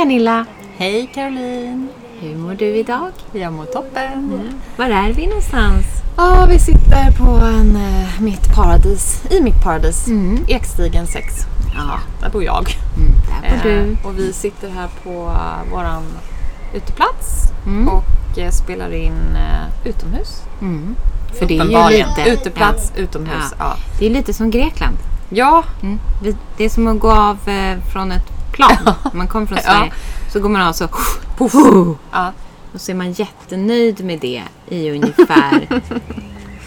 Pernilla! Hej Caroline! Hur mår du idag? Jag mår toppen. Mm. Var är vi någonstans? Ja, vi sitter på en, eh, mitt paradis, i mitt paradis. Mm. Ekstigen 6. Ja, där bor jag. Mm, där bor du. Eh, och vi sitter här på uh, våran uteplats Mm. och eh, spelar in eh, utomhus. Mm. För det är ju lite... Uteplats, Ja. utomhus. Ja. Ja. Det är lite som Grekland. ja, Mm. Det är som att gå av eh, från ett plan. Man kommer från. Sverige. Så går man av så... Puff, ja. och så är man jättenöjd med det i ungefär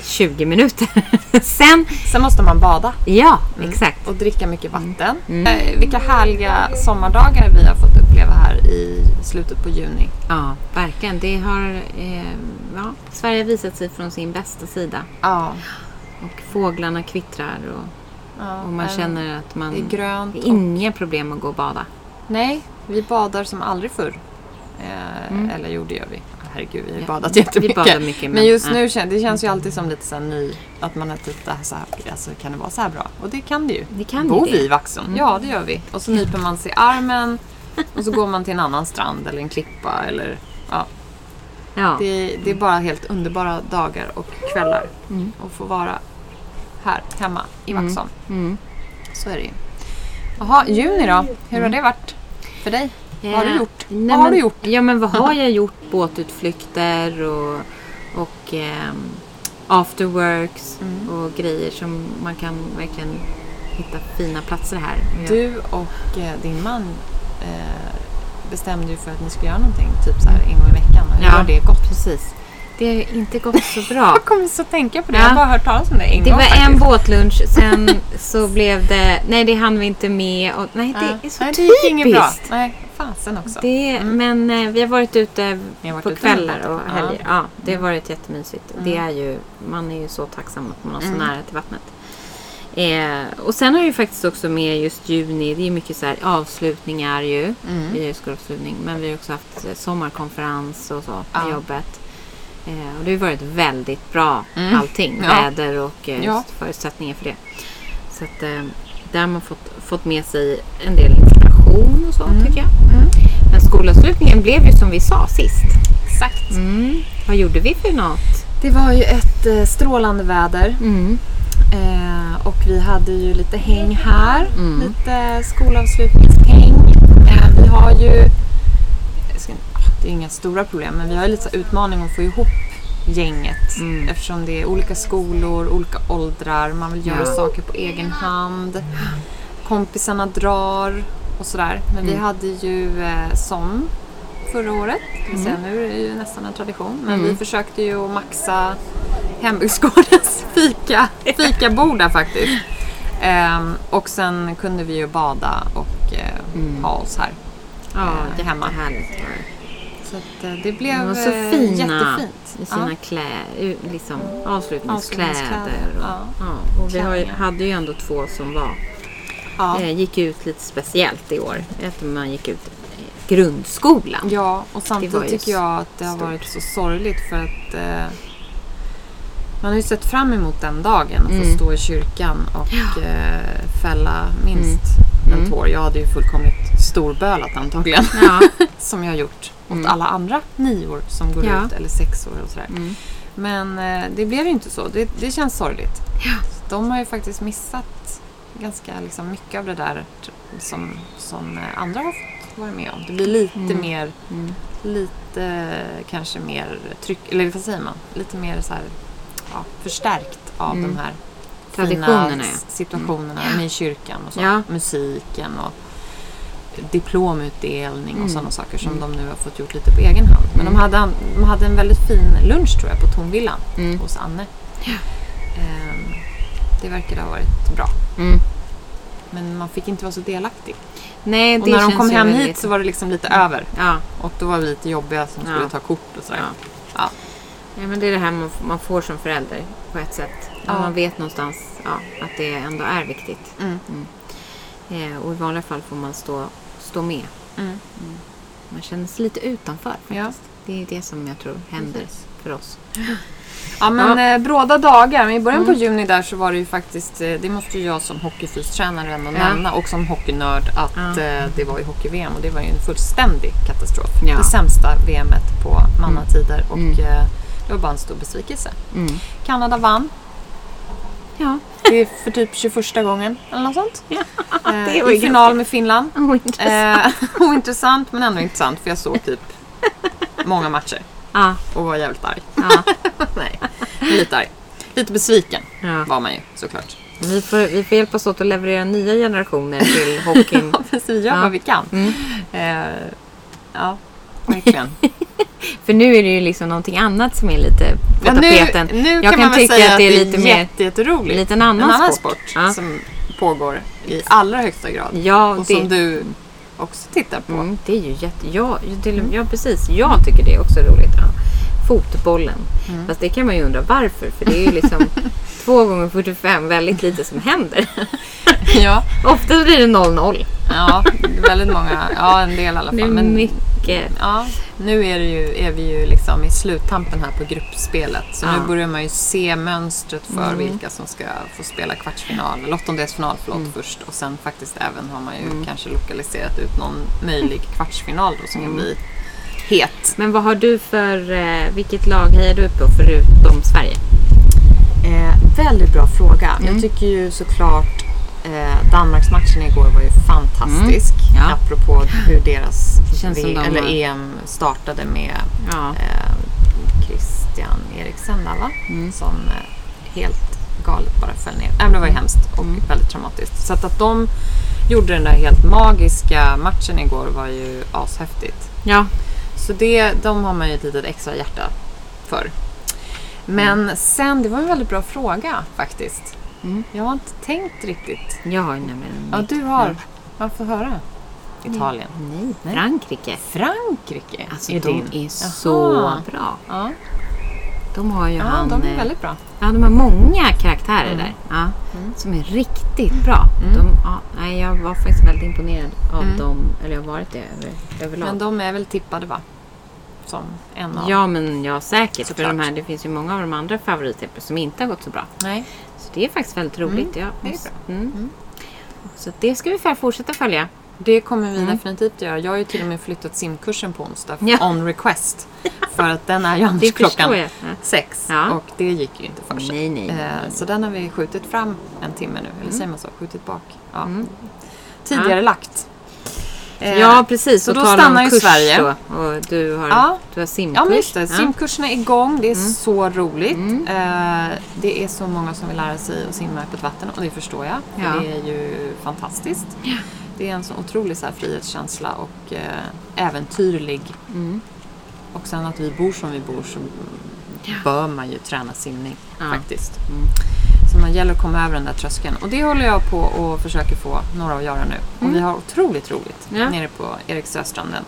20 minuter. Sen... Sen måste man bada Ja, exakt. och dricka mycket vatten. Mm. Eh, vilka härliga sommardagar vi har fått uppleva här i slutet på juni. Ja, verkligen. Det har... Eh, ja, Sverige har visat sig från sin bästa sida. Ja. Och fåglarna kvittrar och, ja. och man känner att man... Det är grönt. Och- inga problem att gå och bada. Nej, vi badar som aldrig förr. Eh, Mm. Eller jo, det gör vi. Herregud, vi har Ja, badat vi jättemycket. badar mycket, men, men- just ja. nu känns det känns ju alltid som lite så ny. Att man är typ så här, alltså kan det vara så här bra? Och det kan det ju. Det kan Bor det. vi i Vaxholm? Mm. Ja, det gör vi. Och så nyper man sig i armen. Och så går man till en annan strand eller en klippa. Eller, ja. Ja. det, det är bara helt underbara dagar och kvällar. Mm. Och få vara här hemma i Mm. Vaxholm. Mm. Så är det ju. Jaha, juni då? Hur har det varit för dig? Vad har du Eh, gjort? nej, Vad har men- du gjort? Ja, men vad har jag gjort? Båtutflykter och, och ehm, afterworks Mm. och grejer som man kan verkligen hitta fina platser här. Jag- Du och eh, din man eh, bestämde ju för att ni skulle göra någonting typ så här en gång i veckan. Hur Ja. har det gått? Precis. Det har inte gått så bra. Jag kommer så tänka på det. Ja. Jag har bara hört talas om det en Det gång var faktiskt. en båtlunch, sen så blev det... Nej, det hann vi inte med. Och, nej, det Ja. är så Nej, det gick inget bra. typiskt. Nej, fasen också. Det, Mm. Men eh, vi har varit ute har varit på ute kvällar och helger. Ja. det har varit jättemysigt. Mm. Det är ju, man är ju så tacksam att man har så Mm. nära till vattnet. Eh, och sen har ju faktiskt också med just juni, det är ju mycket så här avslutningar ju. Mm. Vi har ju skolavslutning, men vi har också haft eh, sommarkonferens och så på Ja. jobbet. Eh, och det har varit väldigt bra Mm. allting. Ja. Väder och eh, Ja. förutsättningar för det. Så att eh, där har man fått, fått med sig en del inspiration och så Mm. tycker jag. Mm. Men skolavslutningen blev ju som vi sa sist. Exakt. Mm. Vad gjorde vi för något? Det var ju ett eh, strålande väder. Mm. Eh, och vi hade ju lite häng här. Mm. Lite skolavslutningshäng. Eh, vi har ju... Det är inga stora problem men vi har lite utmaning att få ihop gänget. Mm. Eftersom det är olika skolor, olika åldrar. Man vill göra Ja. saker på egen hand. Kompisarna drar och sådär. Men vi Mm. hade ju eh, som förra året. Vill säga, nu är det ju nästan en tradition. Men Mm. vi försökte ju att maxa hembygdsgårdens fika, fikabord där faktiskt. Ehm, och sen kunde vi ju bada och eh, Mm. ha oss här. Ja, Eh, hemma. det. Så att, eh, det blev De var så eh, fina jättefint. i sina Ja. kläder, liksom avslutningskläder. Avslutningskläder, Och, ja. ja. och vi har hade ju ändå två som var, Ja. eh, gick ut lite speciellt i år. Efter man gick ut grundskolan. Ja, och samtidigt tycker jag att det har stort. varit så sorgligt för att eh, man har ju sett fram emot den dagen att Mm. få stå i kyrkan och eh, fälla minst Mm. en tår. Jag hade ju fullkomligt storbölat antagligen. Ja. som jag har gjort åt Mm. alla andra nior som går Ja. ut, eller sexor och sådär. Mm. Men eh, det blev ju inte så. Det, det känns sorgligt. Ja. De har ju faktiskt missat ganska liksom, mycket av det där som, som eh, andra har fått vara med om. Det blir lite Mm. mer, Mm. lite kanske mer tryck, eller vad säger man? Lite mer så här, ja, förstärkt av Mm. de här Traditionerna, fina situationerna Mm. med kyrkan och så. Musiken och diplomutdelning och Mm. sådana saker som Mm. de nu har fått gjort lite på egen hand. Men Mm. de, hade, an- de hade en väldigt fin lunch tror jag på Tornvillan Mm. hos Anne. Ja. Ehm, det verkade ha varit bra. Mm. Men man fick inte vara så delaktig. Nej, Och när de kom hem väldigt- hit så var det liksom lite över. Ja, Och då var vi lite jobbiga som skulle Ja. ta kort och sådär. Ja. Ja. Ja, men det är det här man, man får som förälder på ett sätt. Ja. Man vet någonstans ja, att det ändå är viktigt. Mm. Eh, och i vanliga fall får man stå, stå med. Mm. Man känner sig lite utanför faktiskt. Ja. Det är det som jag tror händer Precis. för oss. Ja men Ja. Eh, bråda dagar. Men i början på Mm. juni där så var det ju faktiskt, eh, det måste ju jag som hockeyfystränare ändå Ja. nämna och som hockeynörd att Ja. eh, det var ju hockey-VM och det var ju en fullständig katastrof. Ja. Det sämsta VMet på manatider och Mm. eh, det var bara en stor besvikelse. Mm. Kanada vann. Ja. Det är för typ 21 gången eller något sånt. Ja, Eh, det ju I final med Finland. Oh, intressant. Eh, ointressant men ändå intressant för jag såg typ många matcher ja, och var jävligt arg. ja, Nej, lite arg. Lite besviken ja. var man ju såklart. Vi, får, vi får hjälpas åt att leverera nya generationer till hockeyn. Ja, precis. Vi gör Ja. vad vi kan. Mm. Eh, ja, verkligen. För nu är det ju liksom någonting annat som är lite på nu, tapeten. nu Jag kan, kan man väl tycka säga att det är lite mer- jätte, jätteroligt. lite en annan en annan sport. sport, Ja. som pågår i allra högsta grad. Ja, och det, som du också tittar på. mm, det är ju jätte... Ja, till, ja, precis. Jag tycker det är också roligt. Ja. Fotbollen. Mm. Fast det kan man ju undra varför. För det är ju liksom två gånger 45 väldigt lite som händer. Ja, Ofta blir det 0-0. ja, väldigt många. Ja, en del i alla Det är fall. Men, mycket... ja, nu är, ju, är vi ju liksom i sluttampen här på gruppspelet. Så Ja. nu börjar man ju se mönstret för Mm. vilka som ska få spela kvartsfinal, eller åttondelsfinal förlåt, Mm. först. Och sen faktiskt även har man ju kanske lokaliserat ut någon möjlig kvartsfinal då som Mm. kan bli het. Men vad har du för... Eh, vilket lag hejar du på förutom Sverige? Eh, väldigt bra fråga. Mm. Jag tycker ju såklart eh, Danmarksmatchen igår var ju fantastisk. Mm. Ja. Apropå hur deras V- de eller har- EM startade med Ja. eh, Christian Eriksen där va? Mm. Som eh, helt galet bara föll ner. Äh, det var ju hemskt och Mm. väldigt traumatiskt. Så att, att de gjorde den där helt magiska matchen igår var ju ashäftigt. Ja. Så det, de har man ju ett litet extra hjärta för. Men sen, det var en väldigt bra fråga faktiskt. Mm. Jag har inte tänkt riktigt. Jag har nämligen... Ja, du har. Varför höra? Italien. Nej, Nej. Frankrike. Frankrike Alltså är de din. är så Jaha. bra. Ja, De har ju ja han... de är eh, väldigt bra. Ja, de har många karaktärer Mm. där. Ja, Mm. Som är riktigt bra. Mm. De, ja, jag var faktiskt väldigt imponerad av Mm. dem. Eller jag har varit det över, överlag. Men de är väl tippade va? Som en av... Ja, men ja, säkert. För de här, det finns ju många av de andra favoriterna som inte har gått så bra. Nej. Så det är faktiskt väldigt roligt. Ja, det är måste- bra. Mm. Mm. Så det ska vi för fortsätta följa. Det kommer vi Mm. definitivt göra. Jag har ju till och med flyttat simkursen på onsdag. Ja. On request. För att den är ju annars klockan jag. Ja. sex. Ja. Och det gick ju inte för sig. Nej, nej, nej, Eh, nej. Så den har vi skjutit fram en timme nu. Eller säger man så? Skjutit bak. Ja. Mm. Tidigare lagt. Eh, Ja, precis. så Och då stannar ju Sverige. Då. Och du har, Ja. du har simkurs. Ja, men just det. Ja. Simkurserna är igång. Det är Mm. så roligt. Mm. Eh, det är så många som vill lära sig att simma i öppet vatten och det förstår jag. För Ja. det är ju fantastiskt. Det är en så otrolig så här, frihetskänsla och eh, äventyrlig. Mm. Och sen att vi bor som vi bor så bör man ju träna simning Ja. faktiskt. Mm. Så man gäller att komma över den där tröskeln. Och det håller jag på och försöker få några att göra nu. Och Mm. vi har otroligt roligt Ja. nere på Eriksöstranden.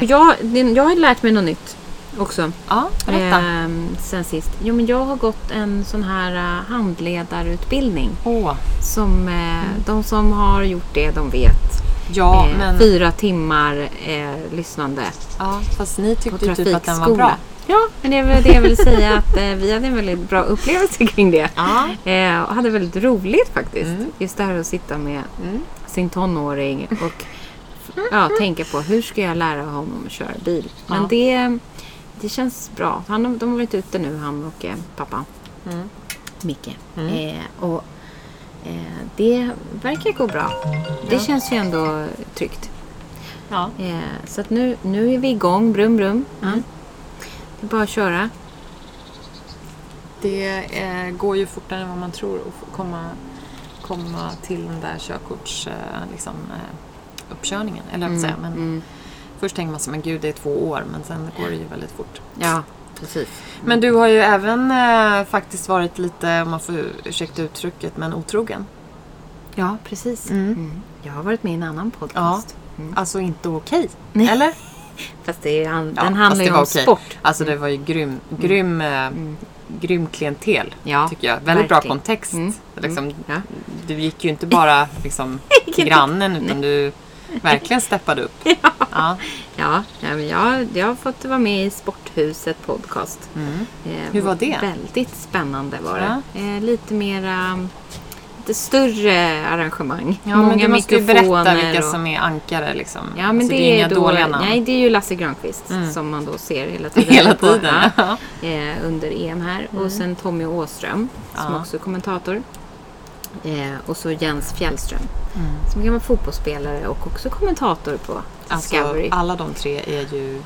Jag, det- jag har lärt mig något nytt också. Ja, berätta. Ehm, sen sist. Jo, men jag har gått en sån här uh, handledarutbildning. Åh, Som, eh, De som har gjort det, de vet. ja, Eh, men... Fyra timmar eh, lyssnande Ja, fast ni tyckte typ att den var bra. Ja, men det är väl det jag vill säga att eh, vi hade en väldigt bra upplevelse kring det. Ja. Eh, och hade väldigt roligt faktiskt. Mm. Just det här att sitta med Mm. sin tonåring och ja, tänka på hur ska jag lära honom att köra bil. Men Ja. det, det känns bra. Han, de har varit ute nu, han och eh, pappa Mm. Micke. Mm. Eh, och eh, det verkar gå bra. Det Ja. känns ju ändå tryggt. Ja. Eh, så att nu, nu är vi igång, brum brum. Ja. Mm. Det är bara att köra. Det eh, går ju fortare än vad man tror att komma, komma till den där körkorts eh, liksom, eh. Eller säga. Men mm. Först tänker man så men gud det är två år men sen går det ju väldigt fort. Ja, precis. Men du har ju även eh, faktiskt varit lite, om man får ursäkta uttrycket, men otrogen. Ja, precis. Mm. Jag har varit med i en annan Ja. podcast. Alltså inte okej. Nej. Eller? Fast det han, Ja, den handlar ju om okej. sport. Alltså det var ju grym, grym, eh, grym klientel. Ja, tycker jag. Väldigt bra verkligen. kontext. Mm. Liksom, Ja. Du gick ju inte bara liksom, till grannen utan du verkligen steppade upp. Ja. Ja, ja men jag, jag har fått vara med i Sporthuset podcast. Mm. Eh, Hur var det? Väldigt spännande var det. Eh, lite mera, lite större arrangemang. Ja, men du måste ju berätta vilka och- som är ankare. Liksom. Ja, men Alltså, det, är är, inga då, dåliga namn. Nej, det är ju Lasse Granqvist Mm. som man då ser hela tiden. Hela på- tiden. Ja, Ja. eh, under EM här. Och sen Tommy Åström som Ja. också är kommentator. Eh, och så Jens Fjällström Mm. som gammal fotbollsspelare och också kommentator på Alltså, Discovery. alla de tre är ju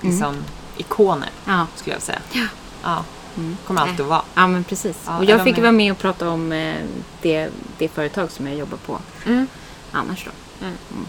liksom ikoner Ja. skulle jag säga. Ja. Mm. Kommer alltid att vara. Ja men precis. Ja, och jag fick vara med och prata om eh, det, det företag som jag jobbar på Mm. annars då. Mm. Mm.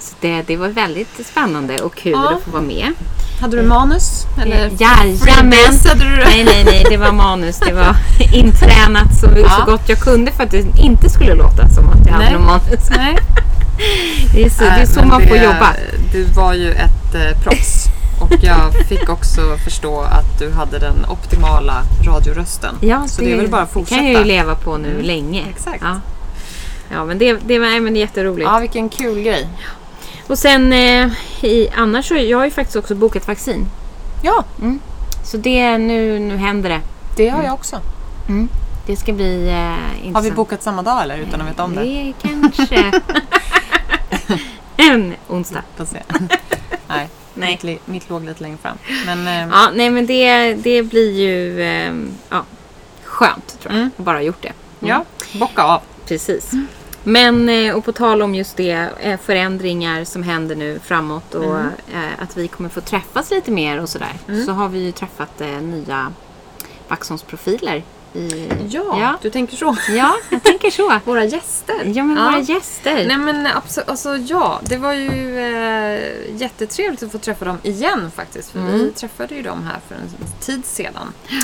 Så det, det var väldigt spännande och kul Ja. att få vara med. Hade du manus? Eller Eh, Jajamän! du det? Nej, nej, nej, det var manus. Det var intränat så, Ja. så gott jag kunde för att det inte skulle låta som att jag hade Nej. manus. Nej. Det är så, det är så man det- får jobba. Du var ju ett eh, proffs. Och jag fick också förstå att du hade den optimala radiorösten. Ja, så det, är väl bara att det fortsätta. kan jag ju leva på nu Mm. länge. Exakt. Ja. Ja, men det, det, var, nej, men det är jätteroligt. Ja, vilken kul grej. Och sen eh, i, annars så jag har ju faktiskt också bokat vaccin. Ja, Så det, nu, nu händer det. det har jag också. Det ska bli eh, intressant. Har vi bokat samma dag eller utan att veta om det? Det kanske... en onsdag. Nej, Nej. Mitt, li- mitt låg lite längre fram. Men eh, Ja, nej men det, det blir ju eh, ja, skönt tror jag. Mm. Att bara ha gjort det. Mm. ja, bocka av. Precis. Men eh, och på tal om just det, eh, förändringar som händer nu framåt och Mm. eh, att vi kommer få träffas lite mer och sådär. Mm. Så har vi ju träffat nya Vaxholms profiler. I, Ja, ja. du tänker så. ja, jag tänker så. Våra gäster. Ja, men Ja. våra gäster. Nej men absolut, alltså ja. Det var ju eh, jättetrevligt att få träffa dem igen faktiskt. För Mm. vi träffade ju dem här för en tid sedan.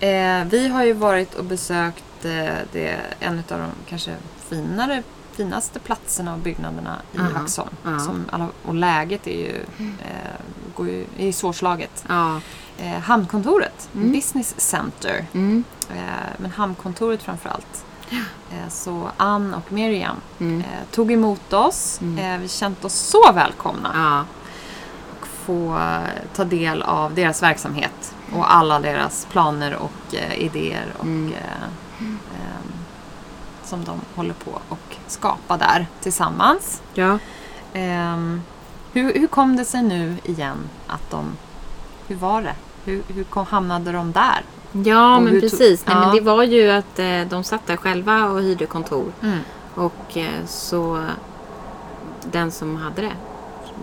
Eh, vi har ju varit och besökt eh, det, en av de kanske finare, finaste platserna och byggnaderna i Aha. Vaxholm. Ja. Som alla, och läget är ju, eh, går ju, är svårslaget. Ja. Eh, hamnkontoret, Mm. Business Center. Mm. Eh, men hamnkontoret framför allt. Eh, så Ann och Miriam Mm. eh, tog emot oss. Mm. Eh, vi känt oss så välkomna Ja. och få eh, ta del av deras verksamhet och alla deras planer och idéer och, Mm. eh, ehm, som de håller på och skapa där tillsammans. Ja. Ehm, hur, hur kom det sig nu igen att de... Hur var det? Hur, hur kom, hamnade de där? Ja, Och men precis. Nej, Ja. men det var ju att eh, de satt där själva och hyrde kontor. Mm. Och eh, så den som hade det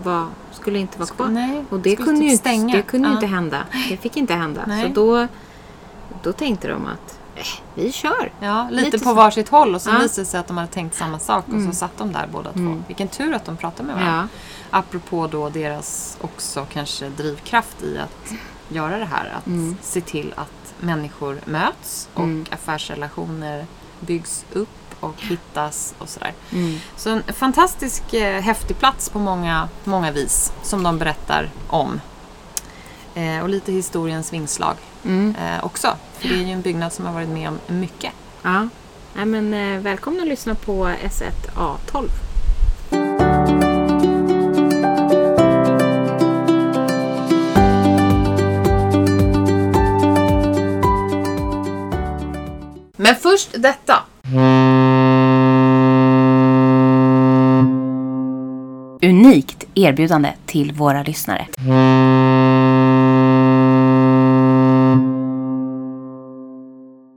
var, skulle inte vara kvar. Nej, Och det kunde, typ ju det kunde ju Ja. inte hända. Det fick inte hända. Nej. Så då, då tänkte de att eh, vi kör. Ja, lite, Lite på så. varsitt håll och så Ja. visade det sig att de hade tänkt samma sak och Mm. så satt de där båda två. Mm. Vilken tur att de pratade med varandra. Ja. Apropå då deras också kanske drivkraft i att göra det här. Att Mm. se till att människor möts och Mm. affärsrelationer byggs upp och hittas och sådär. Mm. Så en fantastisk eh, häftig plats på många, många vis som de berättar om. Eh, och lite historiens vingslag Mm. eh, också. För det är ju en byggnad som har varit med om mycket. Ja. Nej, men, eh, välkomna att lyssna på S1A12. Men först detta. Unikt erbjudande till våra lyssnare.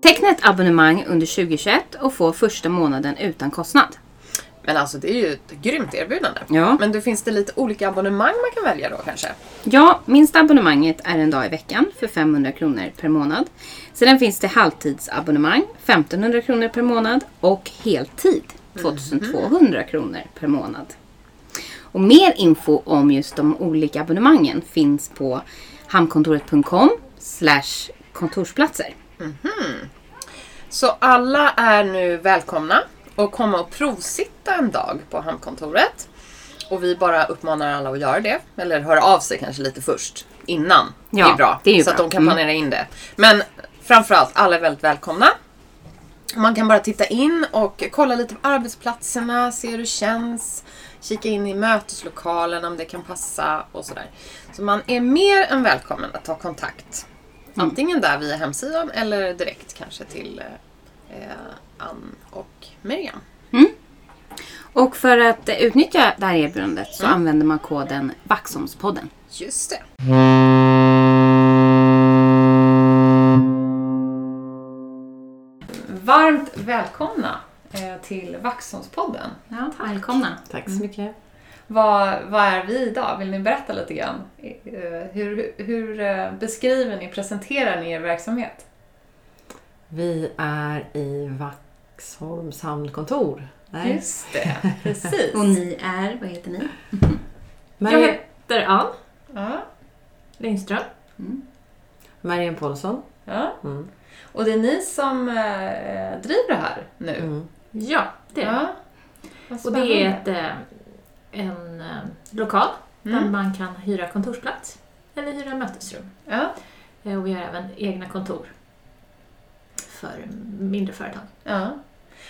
Teckna ett abonnemang under 2021 och få första månaden utan kostnad. Men alltså det är ju ett grymt erbjudande. Ja. Men då finns det lite olika abonnemang man kan välja då kanske? Ja, minsta abonnemanget är en dag i veckan för 500 kronor per månad. Sedan finns det halvtidsabonnemang, 1500 kronor per månad och heltid, 2200 kronor per månad. Och mer info om just de olika abonnemangen finns på hamnkontoret.com kontorsplatser. Så alla är nu välkomna och komma och provsitta en dag på hamnkontoret. Och vi bara uppmanar alla att göra det. Eller höra av sig kanske lite först. Innan. Ja, det är bra. det är så att bra. de kan planera in det. Men framförallt, alla är väldigt välkomna. Man kan bara titta in och kolla lite på arbetsplatserna, se hur det känns. Kika in i möteslokalen om det kan passa och sådär. Så man är mer än välkommen att ta kontakt. Mm. Antingen där via hemsidan eller direkt kanske till eh, eh, Ann och Miriam. Och för att utnyttja det här erbjudandet så Mm. använder man koden Vaxholmspodden. Just det. Varmt välkomna eh, till Vaxholmspodden. Ja, välkomna. Tack så mycket. Vad, vad är vi idag? Vill ni berätta lite grann? Eh, Hur, hur eh, beskriver ni, presenterar ni er verksamhet? Vi är i Vaxholms hamnkontor. Nej. Just det, precis. Och ni är, vad heter ni? Mar- Jag heter Ann Ja, Lindström. Marianne Paulsson. ja. Mm. Och det är ni som eh, driver det här nu? Mm. Ja, det är. Ja. Och det är ett, en eh, lokal där Mm. man kan hyra kontorsplats eller hyra mötesrum. Ja, Eh, Och vi har även egna kontor för mindre företag. ja.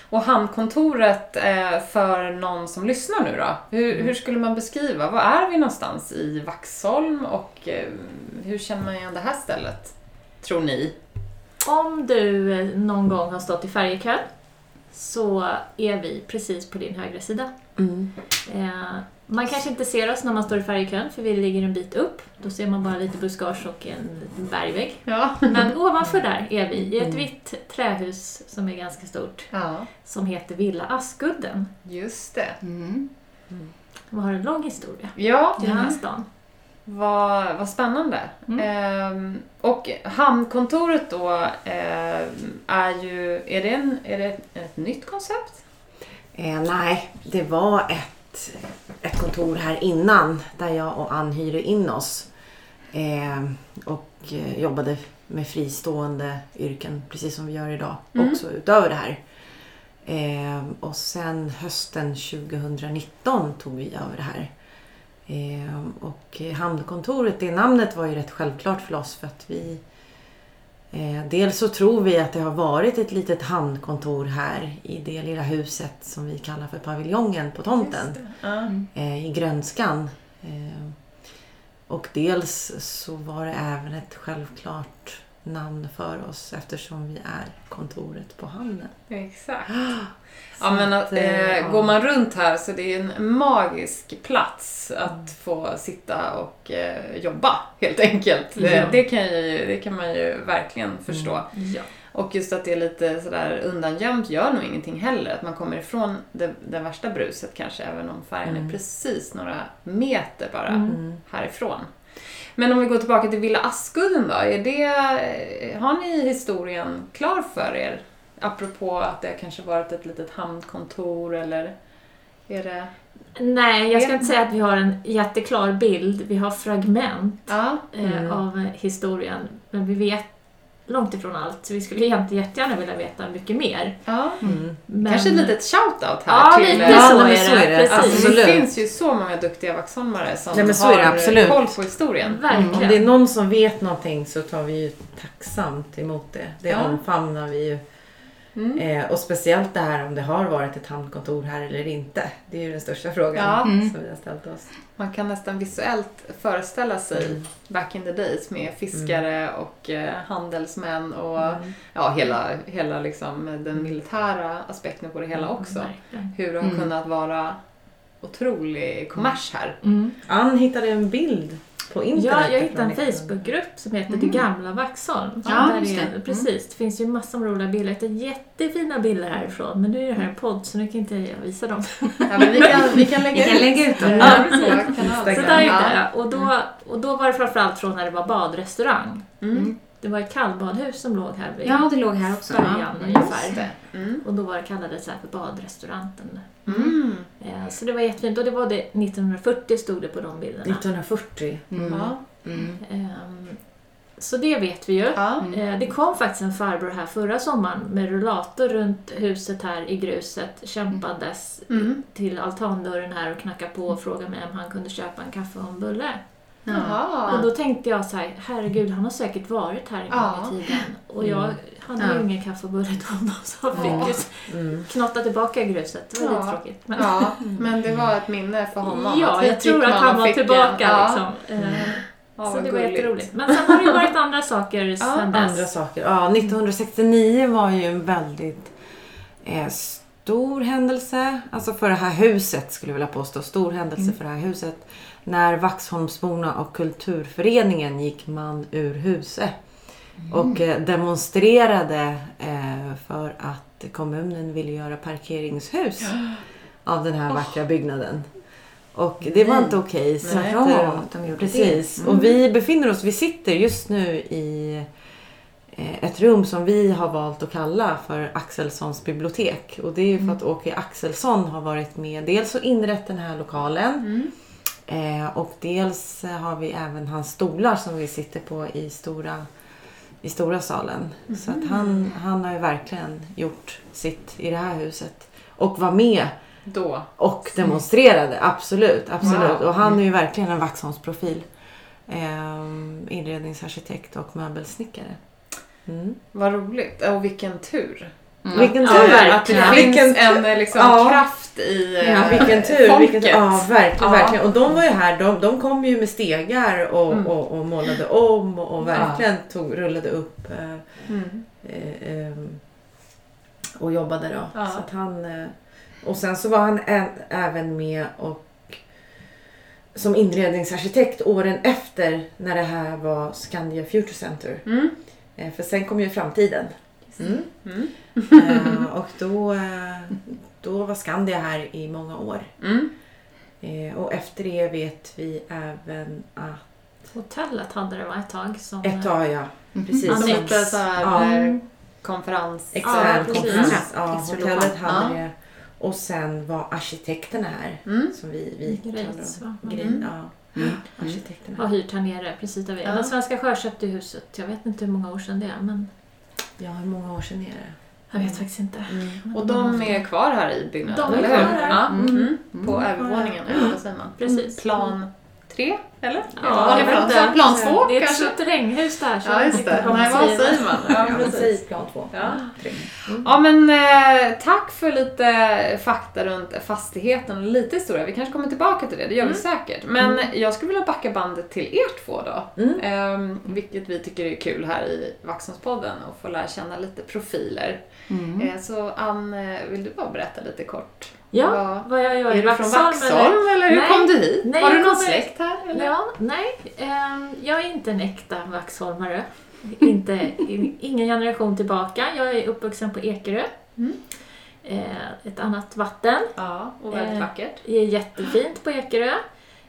Och handkontoret eh, för någon som lyssnar nu då? Hur, hur skulle man beskriva? Var är vi någonstans i Vaxholm och hur känner man igen det här stället? Tror ni? Om du någon gång har stått i färjekön så är vi precis på din högra sida. Mm. Eh, Man kanske inte ser oss när man står i färjekön för vi ligger en bit upp. Då ser man bara lite buskage och en liten bergvägg. Ja. Men ovanför där är vi i ett vitt trähus som är ganska stort Ja, som heter Villa Askudden. just det. Mm. Och har en lång historia Ja, den här stan. Vad, vad spännande. Mm. Ehm, och hamnkontoret då ehm, är ju, är det, en, är det ett, ett nytt koncept? Eh, nej, det var ett, ett kontor här innan där jag och Ann hyrde in oss. Eh, och eh, jobbade med fristående yrken precis som vi gör idag Mm. också utöver det här. Eh, och sen hösten 2019 tog vi över det här. Eh, och Hamnkontoret, det namnet var ju rätt självklart för oss för att vi Eh, dels så tror vi att det har varit ett litet handkontor här i det lilla huset som vi kallar för paviljongen på tomten eh, i grönskan. Och dels så var det även ett självklart namn för oss eftersom vi är kontoret på hamnen. Exakt. Ja, men att, eh, eh, ja. går man runt här så det är en magisk plats att få sitta och eh, jobba helt enkelt. Det, Ja. det, kan ju, det kan man ju verkligen förstå. Ja. Och just att det är lite sådär undangömt gör nog ingenting heller. Att man kommer ifrån det, det värsta bruset kanske, även om färgen är Mm. precis några meter bara Mm. Mm. härifrån. Men om vi går tillbaka till Villa Askudden då. Är det, har ni historien klar för er? Apropå att det kanske varit ett litet hamnkontor eller är det... Nej, jag ska inte säga att vi har en jätteklar bild. Vi har fragment Ja, eh, Mm. av eh, historien. Men vi vet långt ifrån allt. Så vi skulle egentligen jättegärna vilja veta mycket mer. ja. Mm. Men... Kanske ett litet shout-out här Ja, till... lite Ja, så, är så det. är det. Precis. Alltså, det finns ju så många duktiga vaxholmare som Nej, men så har koll på historien. Verkligen. Om det är någon som vet någonting så tar vi ju tacksamt emot det. Det Ja. omfamnar vi ju. Mm. Eh, och speciellt det här om det har varit ett hamnkontor här eller inte. Det är ju den största frågan Ja. Mm. som vi har ställt oss. Man kan nästan visuellt föreställa sig back in the days med fiskare och eh, handelsmän och Mm. ja, hela, hela liksom, den militära aspekten på det hela också. Hur det har Mm. kunnat vara otrolig kommers här. Mm. Ann hittade en bild på internet. Ja, jag hittade en ifrån Facebookgrupp som heter Mm. Det gamla Vaxholm. Ja, där just är, det. Mm. Precis, det finns ju massor med roliga bilder. Jag hittade jättefina bilder härifrån. Men nu är det här en podd så nu kan inte jag visa dem. Ja, men vi, kan, vi kan lägga Vi kan ut, lägga ut dem. Ja, precis. Så där Ja. Och då, och då var det framförallt från när det var badrestaurang. Mm. Det var ett kallbadhus som låg här vid Ja, det låg här också. början Ja. Ungefär. Mm. Och då var det kallades det här för badrestauranten. Mm. Eh, Så det var jättefint. Och det var det 1940 stod det på de bilderna. 1940. Mm. Ja. Mm. Ehm, Så det vet vi ju. Ja. Eh, Det kom faktiskt en farbror här förra sommaren med rullator runt huset här i gruset, kämpandes Mm. till altandörren här och knackade på och frågade mig om han kunde köpa en kaffe och en bulle. Och Jaha. då tänkte jag så här, herregud han har säkert varit här en gång Ja. i tiden. Och jag hade Ja. ju ingen kaffe och bulle då så jag fick ju Mm. knotta tillbaka gruset. Det var Ja. lite tråkigt. Men, Ja, men det var ett minne för honom. ja, jag tror att han och var en- tillbaka ja. liksom. Eh, Ja, så det var jätteroligt. Men sen har det ju varit andra saker sen dess. Andra saker. Ja, 1969 var ju en väldigt eh, stor händelse. Alltså för det här huset skulle jag vilja påstå. Stor händelse för det här huset. När Vaxholmsborna och Kulturföreningen gick man ur huset. Och eh, demonstrerade eh, för att kommunen ville göra parkeringshus av den här vackra byggnaden. Och det var Nej. inte okej. så Nej. att, eh, de gjorde Precis. det. Mm. Och vi befinner oss, vi sitter just nu i eh, ett rum som vi har valt att kalla för Axelssons bibliotek. Och det är för att Åke Axelsson har varit med dels att inrätta den här lokalen Mm. Eh, och dels eh, har vi även hans stolar som vi sitter på i stora, i stora salen. Så att han, han har ju verkligen gjort sitt i det här huset. Och var med Då. och demonstrerade, absolut. absolut. Wow. Och han är ju verkligen en Vaxholmsprofil. Ehm, inredningsarkitekt och möbelsnickare. Mm. Vad roligt. Och vilken tur. Mm. Vilken Ja, tur! verkligen. att det finns vilken, en eh, liksom, Ja. kraft i eh, ja, vilken tur! folket. Vilken, ja, verkligen, Ja. verkligen. Och de var ju här, de, de kom ju med stegar och, Mm. och, och målade om och, och Ja. verkligen tog, rullade upp eh, Mm. eh, ehm, och jobbade då. Ja. Så att han, eh, och sen så var han ä- även med och som inredningsarkitekt åren efter när det här var Skandia Future Center. Mm. Eh, För sen kom ju framtiden. Mm. Mm. Eh, och då, eh, då var Skandia här i många år. Mm. Eh, Och efter det vet vi även att Hotellet hade det var ett tag som... ett tag, ja. Precis. Annex. Som lite så här Ja. konferens... Extern Ja, precis. konferens. Ja, hotellet hade Ja. det. Och sen var arkitekterna här. Mm. Som vi, vi kallar Grejs, dem. Grej, Mm. ja. Mm. Arkitekterna. har hyrt här nere precis där vi är. Ja. Svenska Sjö köpte huset. Jag vet inte hur många år sedan det är men Ja, hur många år sedan är det? jag vet faktiskt inte. Men Och de är kvar här i byggnaden, De är eller hur? kvar här. Ja. Mm. Mm. Mm. På övervåningen, eller vad säger man? Precis. Plan tre, eller? Ja, jag vet plan? inte. Plan två Det är ett kanske? terränghus där. så Ja, just det. Nej, vad säger. man? Ja, precis. plan två. Ja. Tre. Ja men eh, tack för lite fakta runt fastigheten och lite historia. Vi kanske kommer tillbaka till det, det gör vi säkert. Men jag skulle vilja backa bandet till er två då. Mm. Ehm, vilket vi tycker är kul här i Vaxholmspodden och få lära känna lite profiler. Mm. Eh, så Ann, eh, vill du bara berätta lite kort? Ja, Vad- vad jag gör är i du från Vaxholm. Eller hur Nej. kom du hit? Nej, Har du jag någon släkt här? Eller? Ja, nej. ehm, jag är inte en äkta vaxholmare. inte, ingen generation tillbaka. Jag är uppvuxen på Ekerö. Mm. Eh, ett annat vatten. Ja, och väldigt Eh, vackert. Det är jättefint på Ekerö.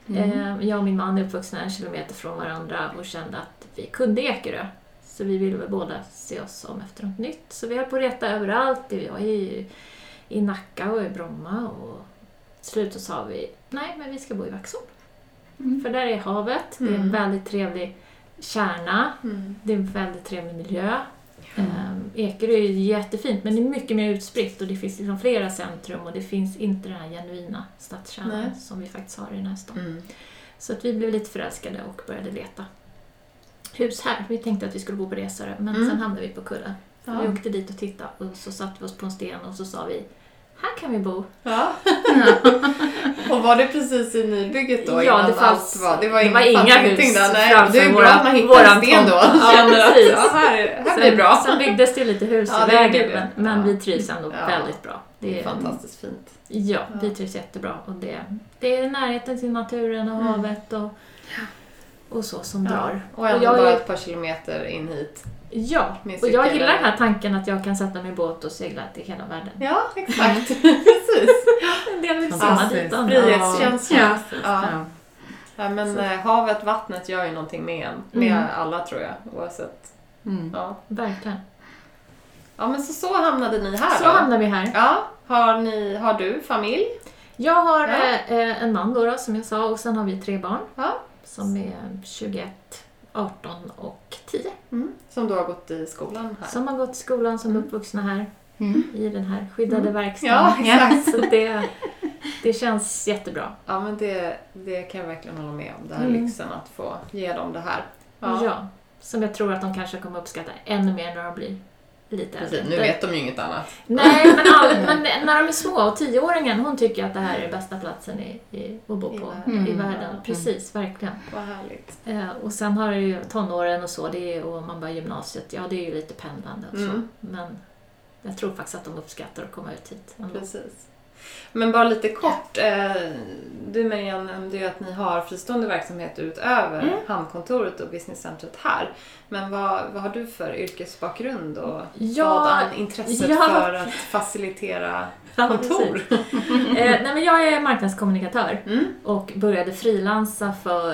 Mm. Eh, jag och min man är uppvuxna en kilometer från varandra och kände att vi kunde Ekerö. Så vi ville väl båda se oss om efter något nytt. Så vi höll på att reta överallt. Vi var i, Nacka och i Bromma. Och till slut så sa vi, nej men vi ska bo i Vaxholm. Mm. För där är havet, det är en Mm. väldigt trevlig kärna, Mm. det är en väldigt trevlig miljö. Um, Ekerö är jättefint men det är mycket mer utspritt och det finns liksom flera centrum och det finns inte den här genuina stadskärnan Nej. som vi faktiskt har i den här stan. Mm. Så att vi blev lite förälskade och började leta hus här. Vi tänkte att vi skulle bo på Resare men Mm. sen hamnade vi på Kulla. Ja. Vi åkte dit och tittade och så satte vi oss på en sten och så sa vi här kan vi bo. Ja. och var det precis i nybygget då? Ja, det fanns- var, det var, det var inga fanns hus där. Nej, det är bra att man hittar en sten då. Ja, precis. ja, här, här blir Sen, det bra. sen byggdes det lite hus Ja, i det vägen det. men, men Ja. vi trivs ändå väldigt bra. Det är fantastiskt fint. Ja, vi trivs jättebra. Och det, det är närheten till naturen och Mm. havet och, och så som drar. Och ändå jag bara är- ett par kilometer in hit. Ja, och jag gillar den här tanken att jag kan sätta mig i båt och segla till hela världen. Ja, exakt. Precis. En del vill simma dit, andra... Frihetskänsla. Ja. Ja. Ja. Ja, men Så. eh, havet, vattnet gör ju någonting med en. Med Mm. alla tror jag. Oavsett. Mm. Ja. Verkligen. ja, men så, så hamnade ni här Så då. hamnar vi här. Ja, har, ni, har du familj? Jag har eh, eh, en man då, då, som jag sa, och sen har vi tre barn. Som är 21, 18 och 10. Mm. Som du har gått i skolan här. Som har gått i skolan, som är uppvuxna här Mm. i den här skyddade Mm. verkstaden. Ja, exakt. Så det, det känns jättebra. Ja, men det, det kan jag verkligen hålla med om. Det här Mm. lyxen att få ge dem det här. Ja. Som jag tror att de kanske kommer uppskatta ännu mer när de blir lite Precis, nu vet de ju inget annat. Nej, men, all, men när de är små och tioåringen hon tycker att det här är bästa platsen i, i, att bo på världen. i Mm. världen. Precis, verkligen. Vad härligt. Eh, och sen har du ju tonåren och så, det är, och man börjar gymnasiet, ja det är ju lite pendlande och så. Mm. Men jag tror faktiskt att de uppskattar att komma ut hit. ändå. Precis. Men bara lite kort. Eh, du Marianne nämnde ju att ni har fristående verksamhet utöver Mm. Hamnkontoret och businesscentret här. Men vad, vad har du för yrkesbakgrund och Ja, vad är intresset ja. för att facilitera Ja, kontor? eh, nej, men jag är marknadskommunikatör Mm. och började frilansa för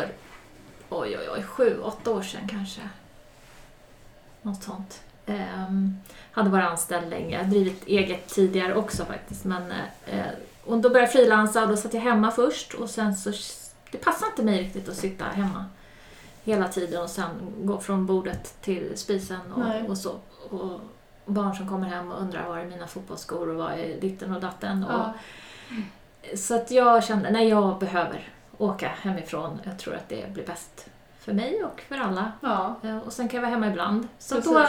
oj, oj, oj, sju, åtta år sedan kanske. Något sånt. Ehm, hade varit anställd länge. Drivit eget tidigare också faktiskt. Men, eh, och då började jag frilansa och då satt jag hemma först och sen så det passade inte mig riktigt att sitta hemma hela tiden och sen gå från bordet till spisen och, och så. Och barn som kommer hem och undrar var är mina fotbollsskor och vad är ditten och datten. Och, Ja. så att jag kände, nej jag behöver åka hemifrån. Jag tror att det blir bäst för mig och för alla. Ja. Eh, Och sen kan jag vara hemma ibland. Så Precis. då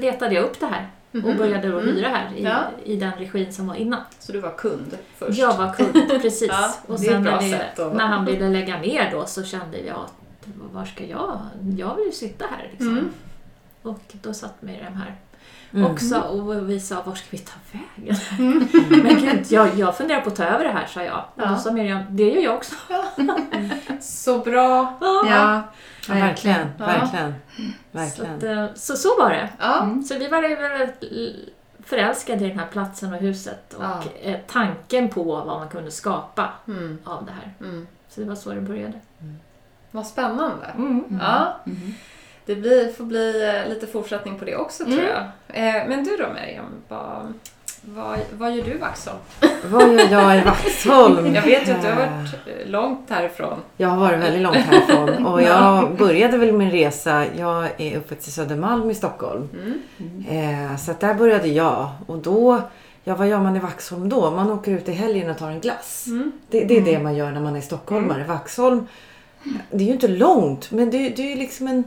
letade jag upp det här och Mhm. började då Mm. hyra här i, Ja. i den regin som var innan. Så du var kund först? Jag var kund, precis. Ja, och sen när, det, när han ville lägga ner då så kände jag att var ska jag? Jag vill ju sitta här liksom. Mm. Och då satt Miriam här Mm. också och vi sa, var ska vi ta vägen? Mm. Men gud, jag, jag funderar på att ta över det här, sa jag. Och Ja. då sa Miriam, det gör jag också. Så bra. Ja. Ja. Verkligen, Ja. verkligen. Så, verkligen. att, eh, så, så var det. Ja. Så vi var väldigt l- förälskade i den här platsen och huset och Ja. eh, tanken på vad man kunde skapa Mm. av det här. Mm. Så det var så det började. Vad spännande. Mm. Ja. Mm. Det blir, får bli eh, lite fortsättning på det också tror Mm. jag. Eh, men du då Miriam, vad, vad, vad gör du i Vaxholm? Vad gör jag i Vaxholm? Jag vet ju att du har varit eh, långt härifrån. Jag har varit väldigt långt härifrån och jag började väl min resa. Jag är uppväxt i Södermalm i Stockholm. Mm. Eh, så där började jag. Och då, ja vad gör man i Vaxholm då? Man åker ut i helgen och tar en glass. Mm. Det, det är det man gör när man är stockholmare. Vaxholm, det är ju inte långt men det, det är ju liksom en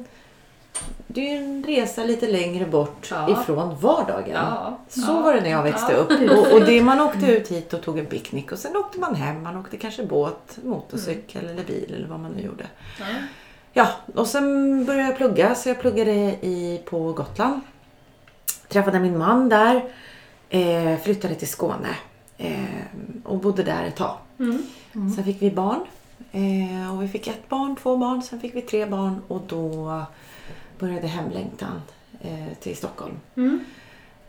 det är ju en resa lite längre bort Ja. ifrån vardagen. Ja. Så ja. var det när jag växte upp. Och, och det man åkte ut hit och tog en picknick och sen åkte man hem. Man åkte kanske båt, motorcykel eller bil eller vad man nu gjorde. Ja. Och sen började jag plugga. Så jag pluggade i, på Gotland. Träffade min man där. Eh, flyttade till Skåne. Eh, och bodde där ett tag. Mm. Sen fick vi barn. Eh, och vi fick ett barn, två barn, sen fick vi tre barn. Och då började hemlängtan eh, till Stockholm. Mm.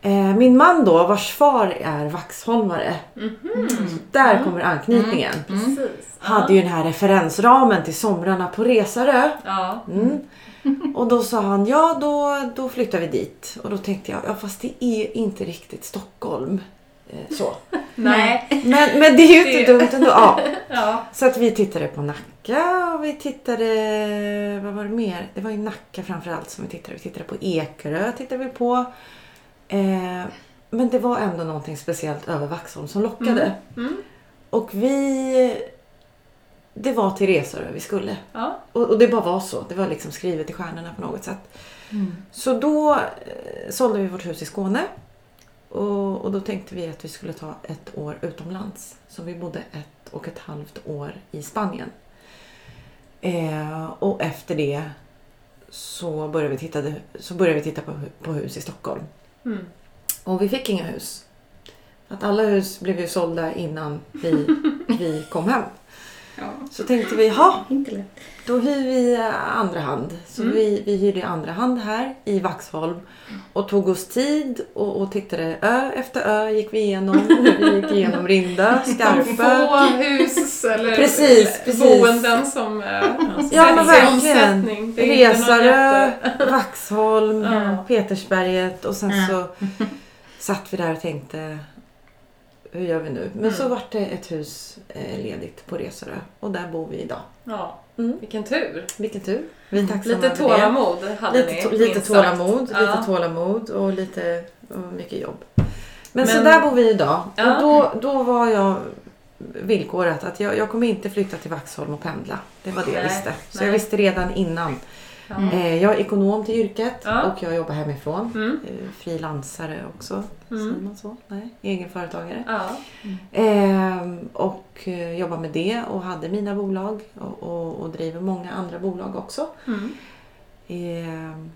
Eh, min man då, vars far är vaxholmare. Mhm. Där kommer anknytningen. Precis. Hade ju den här referensramen till somrarna på Resarö. Ja. Mm. Och då sa han, ja då, då flyttar vi dit. Och då tänkte jag, ja fast det är inte riktigt Stockholm. Så. Nej. Men, men det är ju inte Det- dumt ändå. Ja. Ja. Så att vi tittade på Nacka och vi tittade, vad var det mer? Det var ju Nacka framförallt som vi tittade. Vi tittade på Ekerö tittade vi på. Eh, men det var ändå någonting speciellt över Vaxholm som lockade. Mm. Och vi... Det var till Resarö vi skulle. Ja. Och, och det bara var så. Det var liksom skrivet i stjärnorna på något sätt. Så då eh, sålde vi vårt hus i Skåne. Och, och då tänkte vi att vi skulle ta ett år utomlands. Så vi bodde ett och ett halvt år i Spanien. Eh, och efter det så började vi titta, så började vi titta på, på hus i Stockholm. Mm. Och vi fick inga hus. Att alla hus blev ju sålda innan vi, vi kom hem. Ja. Så tänkte vi, ha Inte lätt. då hyr vi eh, andra hand. Så Mm. vi, vi hyrde i andra hand här i Vaxholm. Och tog oss tid och, och tittade ö efter ö gick vi igenom. Vi gick igenom Rinda, Skarpö. få hus eller Precis, precis. boenden som eh, Ja men verkligen. Resarö, Vaxholm, Ja. Petersberget och sen så satt vi där och tänkte hur gör vi nu? Men Mm. så vart det ett hus eh, ledigt på Resarö och där bor vi idag. Ja. Vilken tur. Vilken tur. Vi är tacksamma Lite det. tålamod hade Lite, ni. lite tålamod, sagt. lite Ja. tålamod och lite och mycket jobb. Men, Men- så där bor vi idag. Ja. Och då, då var jag villkoret att jag, jag kommer inte flytta till Vaxholm och pendla. Det var det jag Nej, visste. Så nej. jag visste redan innan. Ja. Eh, jag är ekonom till yrket Ja. och jag jobbar hemifrån. Mm. Eh, frilansare också. Mm. Säger man så? Nej, egenföretagare. Ja. Ehm, och eh, jobbar med det och hade mina bolag och, och, och driver många andra bolag också. Mm. Ehm,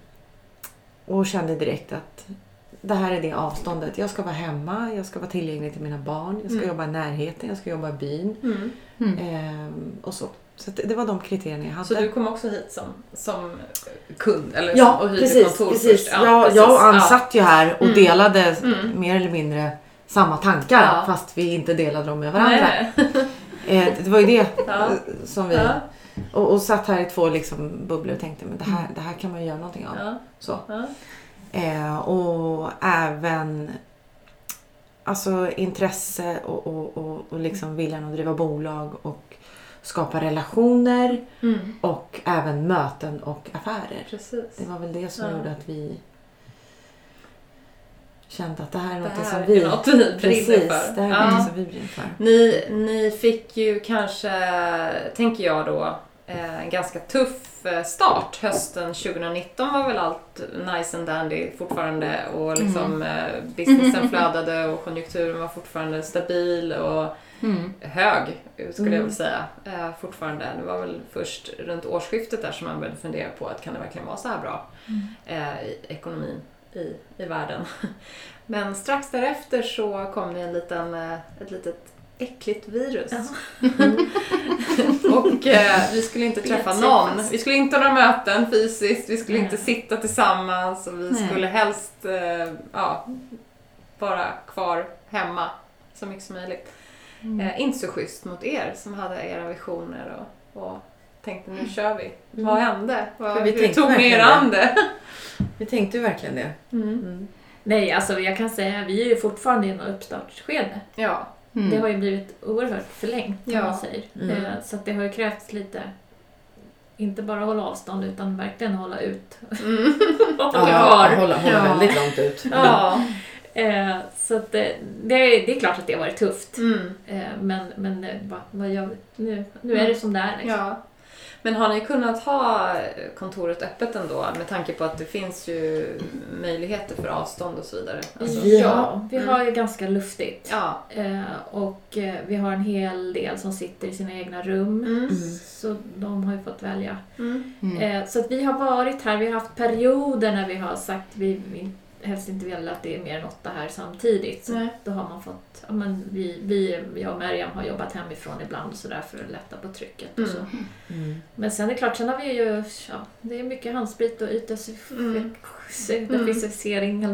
och kände direkt att det här är det avståndet. Jag ska vara hemma, jag ska vara tillgänglig till mina barn, jag ska Mm. jobba i närheten, jag ska jobba i byn. Mm. Ehm, och så. Så det, var de kriterierna jag hade. Så du kom också hit som, som kund? Eller Ja, som, och hyrde precis. kontor precis. först? jag, precis. jag och Ann satt ju här och Mm. delade Mm. mer eller mindre samma tankar Ja. fast vi inte delade dem med varandra. Nej. Eh, det var ju det Ja. som vi... Ja. Och, och satt här i två liksom bubblor och tänkte men det här, det här kan man ju göra någonting av. Ja. Så. Ja. Eh, och även alltså, intresse och, och, och, och liksom viljan att driva bolag och skapa relationer Mm. och även möten och affärer. Precis. Det var väl det som Ja. gjorde att vi kände att det här är något här som är vi... något vi brinner precis, för. det här är Ja. något som vi brinner för. Ni, ni fick ju kanske, tänker jag då, eh, en ganska tuff eh, start. Hösten 2019 var väl allt nice and dandy fortfarande och liksom eh, businessen flödade och konjunkturen var fortfarande stabil och Mm. hög skulle jag Mm. vilja säga eh, fortfarande. Det var väl först runt årsskiftet där som man började fundera på att kan det verkligen vara så här bra eh, i ekonomin i, i världen. Men strax därefter så kom det en liten, eh, ett litet äckligt virus. och eh, vi skulle inte träffa någon. Vi skulle inte ha några möten fysiskt, vi skulle Nej. inte sitta tillsammans och vi Nej. skulle helst eh, ja, vara kvar hemma så mycket som möjligt. Eh, inte så schysst mot er som hade era visioner och, och tänkte nu kör vi. Vad hände? Vad, vi hur tog ni er an det? Vi tänkte ju verkligen det. Mm. Mm. Nej, alltså jag kan säga vi är ju fortfarande i en uppstartsskede. Ja. Mm. Det har ju blivit oerhört förlängt, Ja. om man säger. Mm. Eh, Så att det har ju krävts lite, inte bara hålla avstånd utan verkligen hålla ut. Mm. Ja, hålla, hålla Ja. väldigt långt ut. ja. Eh, Så att det, det, är, det är klart att det har varit tufft. Mm. Eh, Men, men eh, vad, vad gör vi? Nu, nu är det som det är. Liksom. ja. Men har ni kunnat ha kontoret öppet ändå med tanke på att det finns ju möjligheter för avstånd och så vidare? Alltså, ja, vi Mm. har ju ganska luftigt. ja. Eh, och eh, vi har en hel del som sitter i sina egna rum. Mm. Så de har ju fått välja. Mm. Mm. Eh, så att vi har varit här, vi har haft perioder när vi har sagt vi vi helst inte vill att det är mer än åtta här samtidigt. Så Nej. då har man fått, ja, men vi, vi, jag och Mariam har jobbat hemifrån ibland så där för att lätta på trycket. Och så. Mm. Mm. Men sen är det klart, sen har vi ju, ja, det är mycket handsprit och ytdesinficering.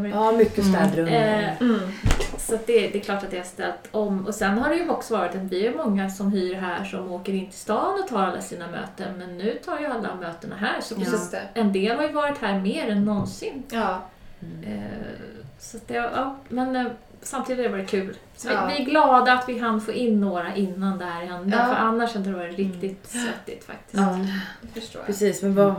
det är. Ja, mycket städrum. Eh, Mm. Så det, det är klart att det har ställt om. Och sen har det ju också varit att vi är många som hyr här som åker in till stan och tar alla sina möten. Men nu tar ju alla mötena här. Så det. en del har ju varit här mer än någonsin. Ja. Mm. Så det, ja, men eh, samtidigt har det kul. Så Ja. vi, vi är glada att vi hann få in några innan det här hände. Ja. För annars hade det varit riktigt svettigt faktiskt. Ja, Det förstår jag. precis. Men vad,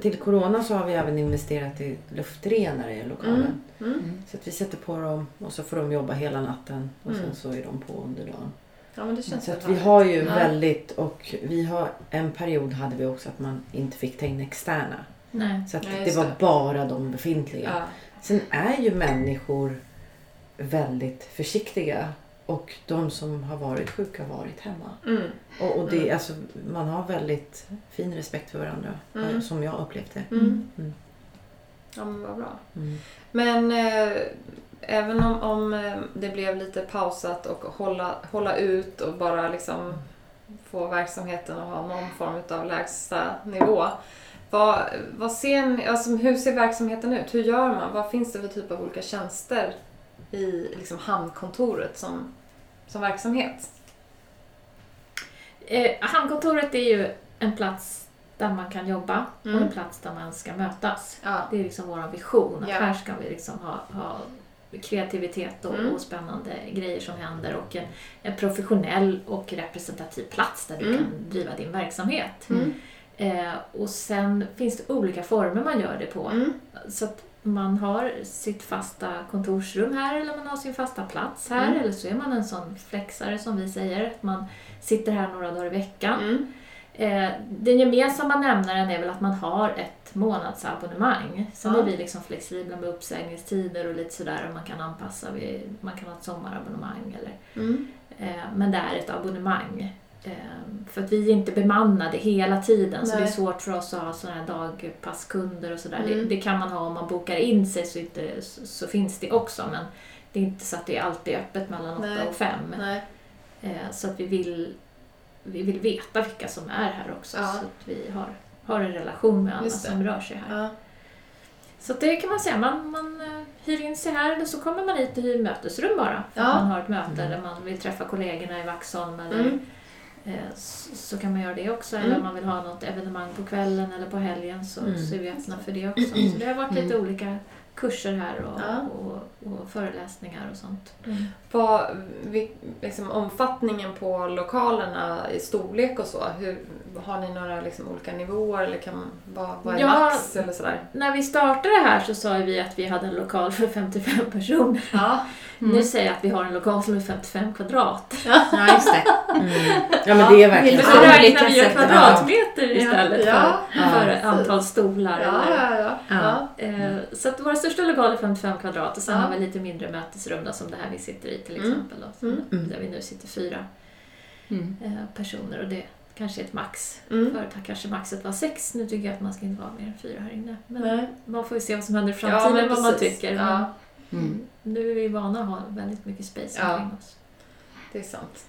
till Corona så har vi även investerat i luftrenare i lokalen. Mm. Mm. Så att vi sätter på dem och så får de jobba hela natten och sen Mm. så är de på under dagen. Ja, men det känns Så att vi har ju Ja. väldigt och vi har en period hade vi också att man inte fick ta in externa. Nej. Så att Ja, det var det. bara de befintliga. Ja. Sen är ju människor väldigt försiktiga och de som har varit sjuka har varit hemma. Mm. Och, och det, Mm. alltså, man har väldigt fin respekt för varandra, Mm. eh, som jag upplevt det. Mm. Mm. Ja, men vad bra. Mm. Men eh, även om, om eh, det blev lite pausat och hålla, hålla ut och bara liksom få verksamheten att ha någon form av lägsta nivå. Vad, vad ser ni, alltså, hur ser verksamheten ut? Hur gör man? Vad finns det för typ av olika tjänster i liksom, hamnkontoret som, som verksamhet? Eh, hamnkontoret är ju en plats där man kan jobba och Mm. en plats där man ska mötas. Ja. Det är liksom vår vision. Ja. här ska vi liksom ha, ha kreativitet och, Mm. och spännande grejer som händer och en, en professionell och representativ plats där du Mm. kan driva din verksamhet. Mm. Eh, och sen finns det olika former man gör det på. Mm. Så att man har sitt fasta kontorsrum här eller man har sin fasta plats här Mm. eller så är man en sån flexare som vi säger, att man sitter här några dagar i veckan. Mm. Eh, den gemensamma nämnaren är väl att man har ett månadsabonnemang. Sen Ja. är vi liksom flexibla med uppsägningstider och lite sådär och man kan anpassa. Vi, man kan ha ett sommarabonnemang eller Mm. Eh, Men det är ett abonnemang. Eh, För att vi är inte bemannade hela tiden så Nej. det är svårt för oss att ha sådana här dagpasskunder och sådär. Mm. Det, det kan man ha om man bokar in sig så, inte, så, så finns det också men det är inte så att det är alltid öppet mellan 8 Nej. och 5. Nej. Eh, Så att vi vill, vi vill veta vilka som är här också Ja. så att vi har, har en relation med alla som rör sig här. Ja. Så att det kan man säga, man, man eh, hyr in sig här eller så kommer man hit och hyr mötesrum bara. För Ja. att man har ett möte Mm. där man vill träffa kollegorna i Vaxholm eller Mm. Eh, så, kan man göra det också. Eller Mm. om man vill ha något evenemang på kvällen eller på helgen så, Mm. så är vi öppna för det också. Så det har varit lite olika kurser här och, Ja. och, och föreläsningar och sånt. Vad, vi, liksom, omfattningen på lokalerna i storlek och så, hur, har ni några liksom, olika nivåer eller kan, vad, vad är Ja. max eller sådär? När vi startade här så sa vi att vi hade en lokal för 55 personer. Ja. Nu säger jag att vi har en lokal som är 55 kvadrat. Ja, just det. Mm. Ja men det är verkligen så. olika räknar vi ja. kvadratmeter istället Ja. Ja, för, för antal stolar. Ja, eller, ja, ja. ja. Ja. Eh, Så att våra största lokaler är 55 kvadrat och sen Ja. har vi lite mindre mötesrum då, som det här vi sitter i till Mm. exempel. Då, Mm. Mm. Där vi nu sitter fyra Mm. eh, personer och det kanske är ett max. Mm. Förut har kanske maxet var sex, nu tycker jag att man ska inte vara mer än fyra här inne. Men Nej. man får ju se vad som händer i Ja, framtiden, men vad man tycker. Ja. Mm. Nu är vi vana att ha väldigt mycket space Ja. omkring oss. Det är sant.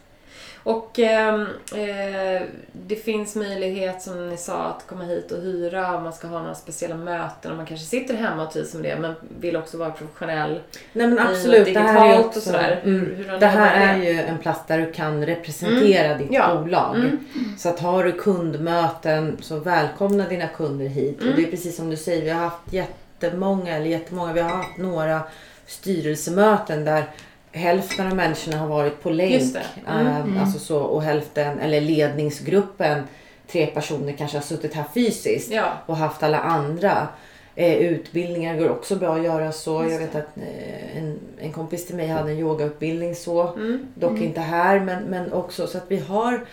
Och ehm, eh, det finns möjlighet som ni sa att komma hit och hyra om man ska ha några speciella möten och man kanske sitter hemma och trivs med det men vill också vara professionell. Nej men i absolut. Det här är ju digitalt och också, sådär. Mm, hur det här är ju en plats där du kan representera ditt Ja. bolag. Mm. Så att har du kundmöten så välkomna dina kunder hit. Mm. Och det är precis som du säger, vi har haft jättemånga, eller jättemånga, vi har haft några styrelsemöten där hälften av människorna har varit på länk. Mm, Eh, mm. Alltså så, och hälften, eller ledningsgruppen, tre personer kanske har suttit här fysiskt Ja. och haft alla andra. Eh, utbildningar går också bra att göra så. Just Jag vet det. att eh, en, en kompis till mig hade en yogautbildning så. Mm. Dock Mm. inte här men, men också så att vi har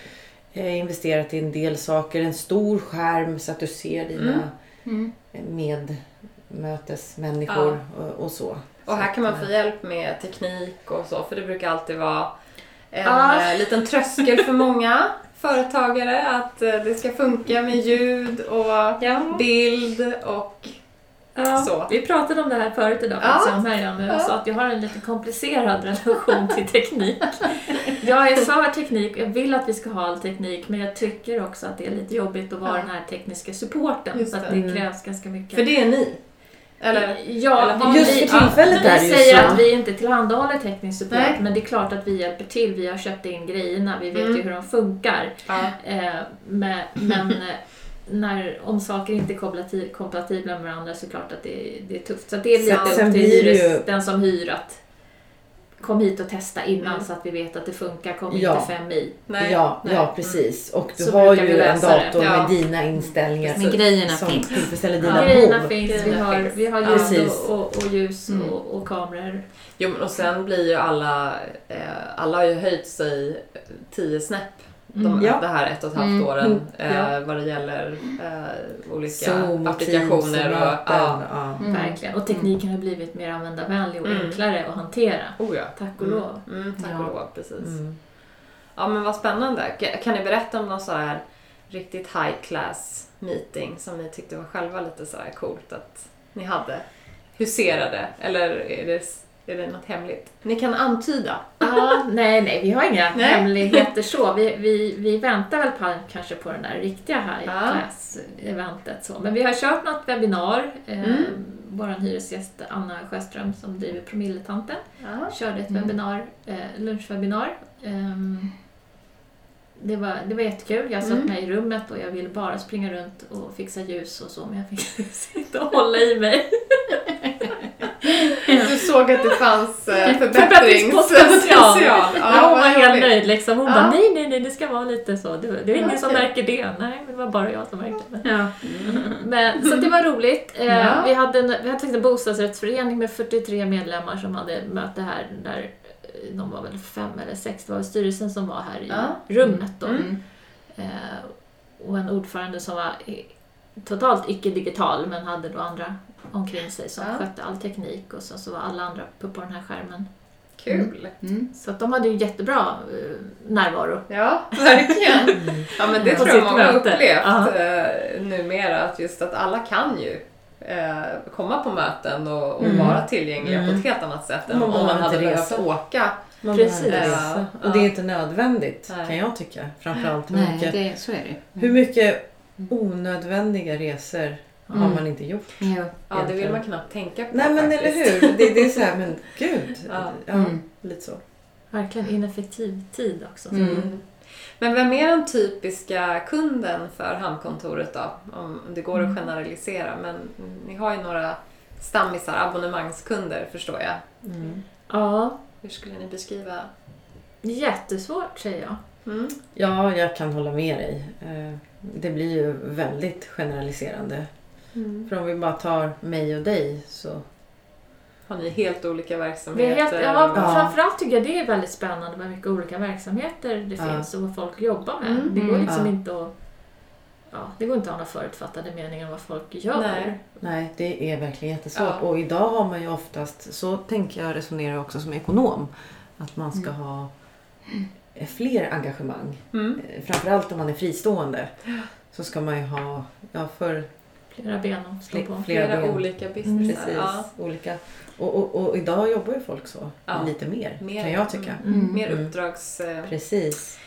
eh, investerat i en del saker. En stor skärm så att du ser dina Mm. Mm. medmötesmänniskor och, och så. Och här kan man få hjälp med teknik och så för det brukar alltid vara en Ja. eh, liten tröskel för många företagare att eh, det ska funka med ljud och Ja. bild och Ja, Så. Vi pratade om det här förut idag Ja. faktiskt, och Marianne, och Ja. sa att jag har en lite komplicerad relation till teknik. Jag är för teknik, jag vill att vi ska ha all teknik, men jag tycker också att det är lite jobbigt att vara den här tekniska supporten. Så att det. det Mm. krävs ganska mycket. för det är ni. Eller? Ja, eller Just vi, för tillfället vi är det ju säger så. att vi inte tillhandahåller teknisk support, Nej. men det är klart att vi hjälper till. Vi har köpt in grejerna, vi vet Mm. ju hur de funkar. Ja. Eh, men men eh, när, om saker inte är kompati- kompatibla med varandra så är det klart att det, är- det är tufft. Så det är lite Sen- upp till hyres, ju- den som hyr att kom hit och testa innan Mm. så att vi vet att det funkar. Kom Ja. inte fem i. Nej. ja, Nej. ja, precis. Och du Så har ju en dator Ja. med dina inställningar Men grejerna som finns. tillfredsställer Ja. dina Grejerna behov. finns, vi har, finns. vi har ljud och, och, och ljus Mm. och, och kameror. Jo, men och sen blir ju alla, eh, alla har ju höjt sig tio snäpp de, Mm. Ja. det här ett och ett halvt Mm. åren Mm. eh, vad det gäller eh, olika Zoom och applikationer. Teams och Och, ja. Ja. Mm. Verkligen. Och tekniken har blivit mer användarvänlig och Mm. enklare att hantera. Oh ja. Tack och lov. Mm, mm, tack Ja. och lov, precis. Mm. Ja men vad spännande. Ka- Kan ni berätta om någon så här riktigt high class meeting som ni tyckte var själva lite så här coolt att ni hade? Huserade? Eller är det, är det något hemligt? Ni kan antyda. Ja, nej, nej, vi har inga Nej. hemligheter så. Vi, vi, vi väntar väl på, kanske på den där riktiga high Ja. class-eventet. Så. Men vi har kört något webbinar. Eh, Mm. Vår hyresgäst Anna Sjöström som driver Promilletanten Ja. körde ett Mm. webbinar, eh, lunchwebbinar. Ehm, det, var, det var jättekul. Jag satt Mm. med i rummet och jag ville bara springa runt och fixa ljus och så, men jag fick sitta och hålla i mig. Du såg att det fanns eh, Förbättringspotential. Ja, Ja, hon var helt nöjd liksom. Hon Ja. bara nej, nej, nej, det ska vara lite så. Det, det är ingen Ja, som märker det. Nej, det var bara jag som märkte det. Ja. Men, så det var roligt. Eh, Ja. Vi hade, en, vi hade en bostadsrättsförening med 43 medlemmar som hade möte här. Där eh, de var väl fem eller sex. Det var styrelsen som var här i Ja. rummet då. Mm. Eh, och en ordförande som var totalt icke-digital men hade då andra omkring sig som Ja. skötte all teknik och så, så var alla andra uppe på den här skärmen. Kul. Mm. Så att de hade ju jättebra eh, närvaro. Ja, verkligen. Ja, men det På tror jag många har upplevt Ja. eh, numera. Att just att alla kan ju eh, komma på möten och, och Mm. vara tillgängliga på Mm. ett helt annat sätt än Man om man hade behövt åka. Man Precis. Ja. Och det är inte nödvändigt Nej. kan jag tycka. Framförallt hur Nej, mycket, det, så är det hur mycket onödvändiga resor har Mm. man inte gjort. Ja. Ja, det vill man knappt tänka på Nej men faktiskt. eller hur. Det, det är så här, men gud. Ja. Ja, Mm. lite så. Verkligen ineffektiv tid också. Mm. Men vem är den typiska kunden för Hamnkontoret då? Om det går Mm. att generalisera. Men ni har ju några stammisar, abonnemangskunder förstår jag. Mm. Ja, Hur skulle ni beskriva? jättesvårt säger jag. Mm. Ja, jag kan hålla med dig. Det blir ju väldigt generaliserande. Mm. För om vi bara tar mig och dig så... Har ni helt olika verksamheter? helt, ja, Ja. Framförallt tycker jag det är väldigt spännande med mycket olika verksamheter det Ja. finns och vad folk jobbar med. Mm. Det går Mm. liksom Ja. inte att Ja, det går inte att ha några förutfattade meningar om vad folk gör. Nej. Nej, det är verkligen jättesvårt. Ja. Och idag har man ju oftast, så tänker jag resonera också som ekonom, att man ska Mm. ha fler engagemang. Mm. Eh, Framförallt om man är fristående. Så ska man ju ha, ja för Flera ben att stå fle- på. flera, Flera ben. olika businessar. Precis, Ja. olika. Och, och, och idag jobbar ju folk så, Ja. lite mer, Mer. kan jag tycka. Mm. Mm. Mer Mm. uppdragsekonomiskt. Precis,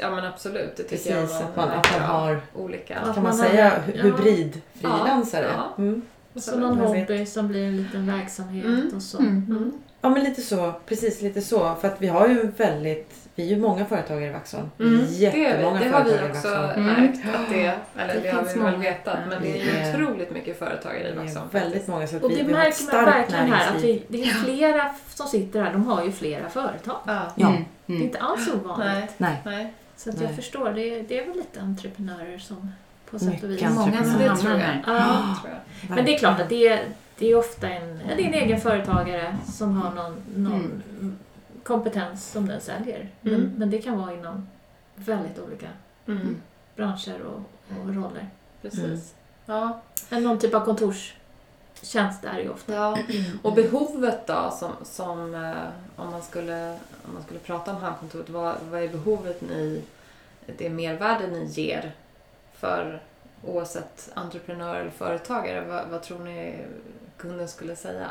Ja men absolut, det tycker precis. jag Att man, att man har, olika. Kan man man har- säga, ja. hybridfrilansare. Ja. Mm. Och så någon vet. hobby som blir en liten verksamhet Mm. och så. Mm. Mm. Ja men lite så, precis lite så. För att vi har ju väldigt, vi är ju många företagare i Vaxholm. Mm. Jättemånga det, det har vi också Vaxholm. Mm. märkt. Att det, eller det, Det har vi väl många. vetat. Men det är ju Det är- otroligt mycket företagare i Vaxholm. väldigt många så att Och vi, det vi märker man starkt verkligen här att vi, det är flera som sitter här, de har ju flera företag. Ja. Ja. Mm. Det är Mm. inte alls ovanligt. Nej. Nej. Så att Nej. jag förstår, det är, det är väl lite entreprenörer som på sätt och vis. Mycket Många som entreprenörer. Det tror jag. Ja. tror jag. Men det är klart att det är, det är ofta en, ja, det är en egen företagare som har någon, någon kompetens som den säljer. Men, Mm. men det kan vara inom väldigt olika Mm. branscher och, och roller. Precis. Mm. Ja. Men någon typ av kontorstjänst är det ju ofta. ja. Och behovet då, som, som eh, om, man skulle, om man skulle prata om handkontoret, vad, vad är behovet ni, det mervärde ni ger för oavsett entreprenör eller företagare? Vad, vad tror ni kunden skulle säga?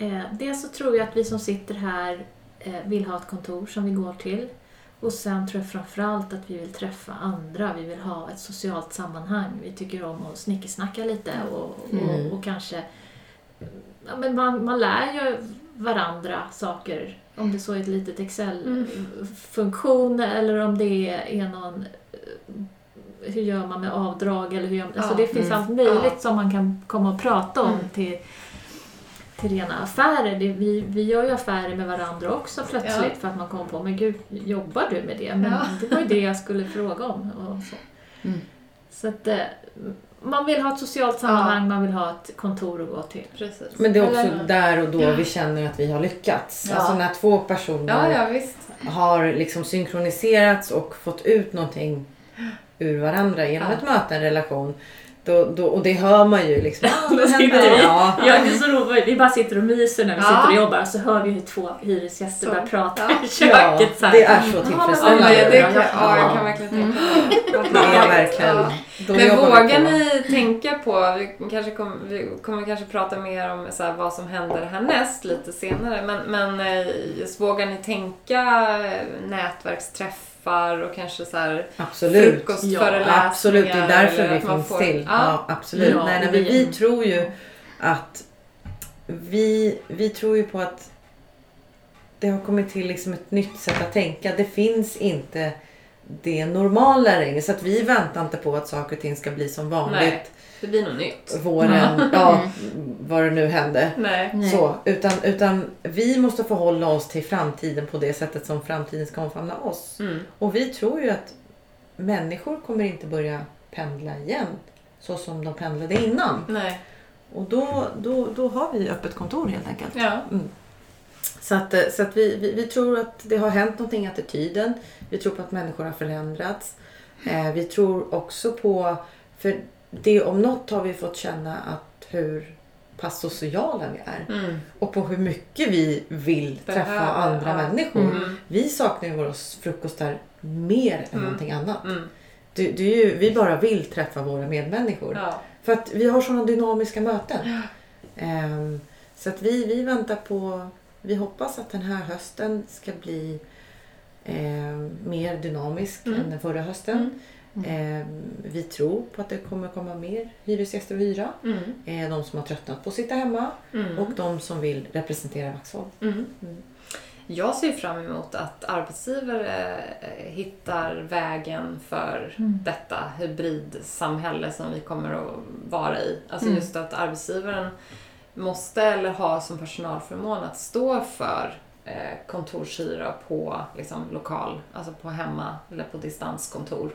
Eh, dels så tror jag att vi som sitter här eh, vill ha ett kontor som vi går till. Och sen tror jag framförallt att vi vill träffa andra. Vi vill ha ett socialt sammanhang. Vi tycker om att snickesnacka lite och, Mm. och, och kanske... Ja, men man, man lär ju varandra saker. Om det så är ett litet Excel-funktion eller om det är någon... eh, Hur gör man med avdrag eller hur gör man, alltså Ja. Det finns Mm. allt möjligt Ja. som man kan komma och prata om Mm. till till rena affärer. Det, vi, vi gör ju affärer med varandra också plötsligt Ja. för att man kommer på men gud, jobbar du med det? Men Ja. det var ju det jag skulle fråga om. Och så Mm. så att, eh, man vill ha ett socialt sammanhang, man vill ha ett kontor att gå till. Precis. Men det är också Eller- där och då vi känner att vi har lyckats. Ja. Alltså när två personer Ja, ja visst. har liksom synkroniserats och fått ut någonting ur varandra genom Ja. ett möte, en relation. Då, då, och det hör man ju liksom. Då vad sitter vi- Ja. Ja, det är så roligt. Vi bara sitter och myser när vi Ja. sitter och jobbar så hör vi hur två hyresgäster Så. börjar prata Ja. i köket. så här. det är så Ja, men- Ja, tillfredsställande. men det kan, Ja. ja, jag kan verkligen tänka mig. Det är verkligen... Ja. Men vågar på. ni tänka på, vi, kanske kom, vi kommer kanske prata mer om så här, vad som händer härnäst lite senare, men, men eh, just vågar ni tänka eh, nätverksträffar och kanske så här Absolut. frukostföreläsningar? Absolut, det är därför eller vi att man finns får- till. Ja. Ja, absolut. Ja, nej, vi- vi tror ju att vi, vi tror ju på att det har kommit till liksom ett nytt sätt att tänka. Det finns inte det normala längre. Så att vi väntar inte på att saker och ting ska bli som vanligt. Nej. Det blir något nytt. Våren, ja, vad det nu hände. Nej. Så, utan, utan vi måste förhålla oss till framtiden på det sättet som framtiden ska omfamna oss. Mm. Och vi tror ju att människor kommer inte börja pendla igen så som de pendlade innan. Nej. Och då, då, då har vi öppet kontor helt enkelt. Ja. Så att, eh, så att vi, vi, vi tror att det har hänt någonting i attityden. Vi tror på att människor har förändrats. Eh, vi tror också på, för det om något har vi fått känna att hur pass sociala vi är. Mm. Och på hur mycket vi vill träffa Behöver, andra ja. människor. Mm. Vi saknar ju våra frukostar mer än Mm. någonting annat. Mm. Det, det ju, vi bara vill träffa våra medmänniskor. Ja. För att vi har sådana dynamiska möten. Ehm, så att vi, vi väntar på, vi hoppas att den här hösten ska bli ehm, mer dynamisk Mm. än den förra hösten. Ehm, vi tror på att det kommer komma mer hyresgäster att hyra. Mm. Eh, de som har tröttnat på att sitta hemma Mm. och de som vill representera Vaxholm. Mm. Mm. Jag ser fram emot att arbetsgivare eh, hittar vägen för detta hybridsamhälle som vi kommer att vara i. Alltså Mm. just att arbetsgivaren måste eller har som personalförmån att stå för eh, kontorshyra på liksom, lokal, alltså på hemma eller på distanskontor.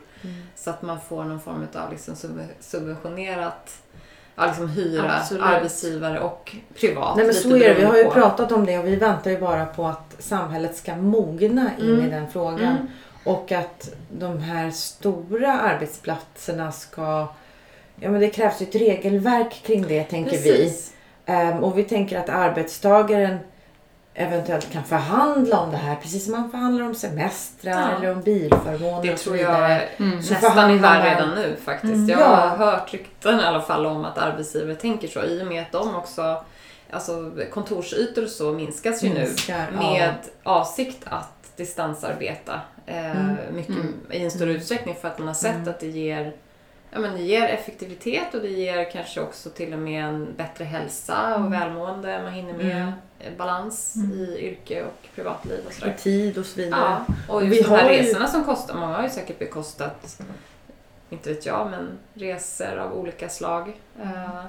Så att man får någon form av liksom, sub- subventionerat ja, liksom hyra, Absolut. arbetsgivare och privat. Nej men så är det. Vi har ju på. pratat om det och vi väntar ju bara på att samhället ska mogna in Mm. i den frågan. Mm. Och att de här stora arbetsplatserna ska... Ja men det krävs ju ett regelverk kring det tänker Precis. vi. Ehm, och vi tänker att arbetstagaren eventuellt kan förhandla om det här precis som man förhandlar om semestrar Ja. eller om bilförmåner Det tror jag Mm. Så nästan är här man- redan nu faktiskt. Mm. Jag Ja. har hört rykten i alla fall om att arbetsgivare tänker så i och med att de också Alltså kontorsytor och så minskas ju Minskar, nu med avsikt att distansarbeta eh, Mm. mycket Mm. i en större utsträckning för att man har sett Mm. att det ger Ja, men det ger effektivitet och det ger kanske också till och med en bättre hälsa och välmående. Man hinner med Mm. balans i yrke och privatliv och sådär. Och tid och så vidare. Ja, och Vi just de här har ju- resorna som kostar. Många har ju säkert bekostat, inte vet jag, men resor av olika slag. Eh,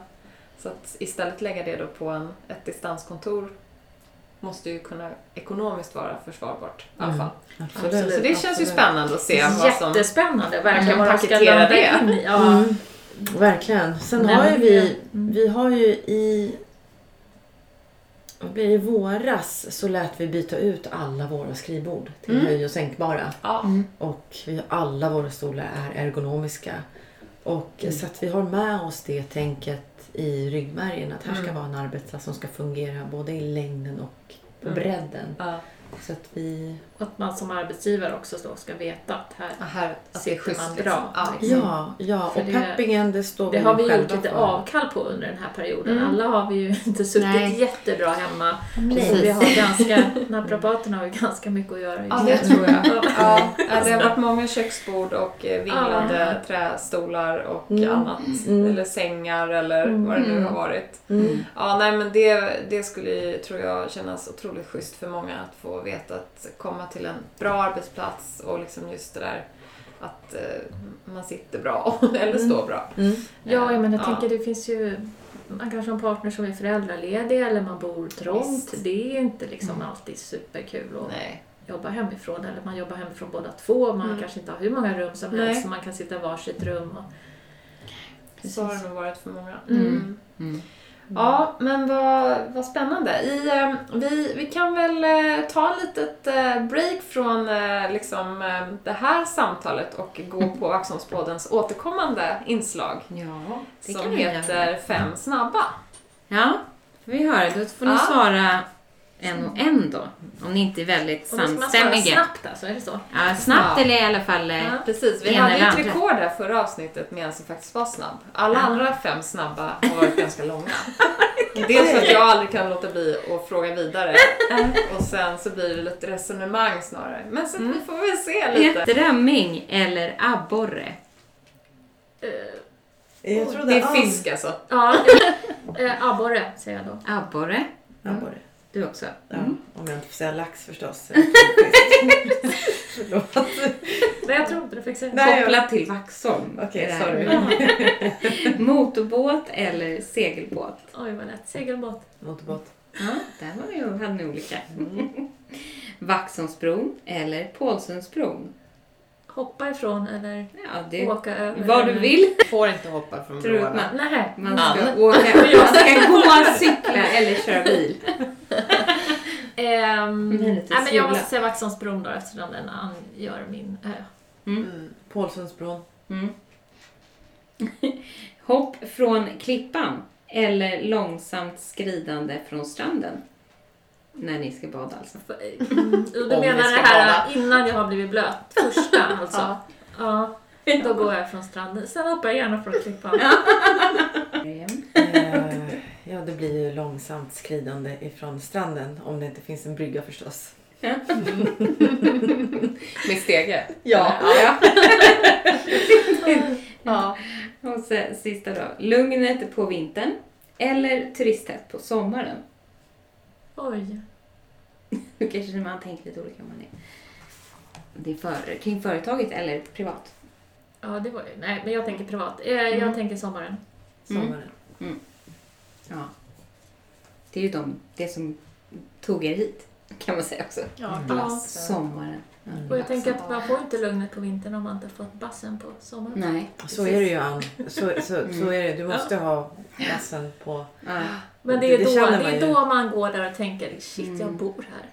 Så att istället lägga det då på en, ett distanskontor måste ju kunna ekonomiskt vara försvarbart i alla Mm. fall. Absolut. Så det känns ju absolut. spännande att se vad som... Jättespännande, man verkligen kan ska paketera det. in i. Ja. Mm, verkligen. Sen Nej, har ju vi, det- vi har ju i, i våras så lät vi byta ut alla våra skrivbord till Mm. höj och sänkbara. Ja, Och vi, alla våra stolar är ergonomiska. Och Så att vi har med oss det tänket i ryggmärgen att här ska Mm. vara en arbetsplats som ska fungera både i längden och på Mm. bredden. ja. Så att vi... Att man som arbetsgivare också då ska veta att här Ja, här, att Sitter schysst man liksom. bra, Ja. liksom. Ja, ja För och det- peppingen det står Det vi har vi gjort lite för. avkall på under den här perioden. Mm. Alla har vi ju inte suttit Nej. jättebra hemma. Precis. Och vi har ganska, naprapaterna har ju ganska mycket att göra. Ja, det tror jag. Ja. Ja, ja, det har varit många köksbord och eh, vinglande trästolar och Mm. annat. Mm. Eller sängar eller vad det nu har varit. Mm. Ja, nej men det, det skulle ju, tror jag, kännas otroligt schysst för många att få veta att komma till en bra arbetsplats och liksom just det där att eh, man sitter bra eller står bra. Mm. Ja, jag menar, jag Ja. tänker det finns ju man kanske har en partner som är föräldraledig eller man bor trångt. Visst. Det är inte liksom alltid superkul att Nej. jobba hemifrån. Eller man jobbar hemifrån båda två. Man Mm. kanske inte har hur många rum som helst. Så man kan sitta i varsitt rum. Och... Så har det nog varit för många. Mm. Ja, men vad, vad spännande. I, eh, vi, vi kan väl eh, ta ett litet eh, break från eh, liksom, det här samtalet och gå på Axonspoddens återkommande inslag Ja, det som kan vi heter göra. Fem snabba. Ja, vi höra. Då får ni Ja. svara en och en då. Om ni inte är väldigt Och samstämmiga. snabbt alltså, är det så? Ja, snabbt Ja. eller i alla fall... eh, Ja. Precis, vi hade ju ett rekord där förra avsnittet med en som faktiskt var snabb. Alla Ja. andra fem snabba har varit ganska långa. Dels för att jag aldrig kan låta bli att fråga vidare och sen så blir det lite resonemang snarare. Men så att vi får väl se lite. Drömming eller abborre? Jag trodde Det är fisk alltså. ja, eh, abborre säger jag då. Abborre. abborre. Du också? Ja, Mm. om jag inte får säga lax förstås. Förlåt. Men jag tror inte du fick säga Nej. Kopplat till Vaxholm. Okej, här. sorry. Motorbåt eller segelbåt? Oj, vad lätt. Segelbåt. Motorbåt. Ja, där var ju, hade ni olika. Vaxholmsbron eller Pålsundsbron? Hoppa ifrån eller Ja, det åka över. vad du vill. Får inte hoppa från du broarna. man, Nej. man ska åka, man ska gå, cykla eller köra bil? Är nej, men jag måste säga Vaxholmsbron då eftersom den angör min ö. Mm. Pålsundsbron. Mm. Hopp från klippan eller långsamt skridande från stranden? När ni ska bada alltså. Mm, du Om menar det här bada. innan jag har blivit blöt? Första alltså? Ja. ja. Då går jag från stranden. Sen hoppar jag gärna från klippan. Eh, ja, det blir ju långsamt skridande ifrån stranden. Om det inte finns en brygga förstås. Med stege? Ja. ja. Ja. Och så, sista då. Lugnet på vintern eller turisthett på sommaren? Oj. Nu kanske man tänker lite olika om man är det är för, kring företaget eller privat. Ja, det var ju... Nej, men jag tänker privat. Eh, Jag Mm. tänker sommaren. Sommaren. Ja. Det är ju de, det som tog er hit, kan man säga också. Ja, Ja. glass. Sommaren. Ja. Mm. Och jag tänker att man får inte lugnet på vintern om man inte fått bassen på sommaren. Nej. Så är det ju Ann. Så, så, så Mm. är det. Du måste ha gassen på. Men det är, Det då, det man är då man går där och tänker shit, jag Mm. bor här.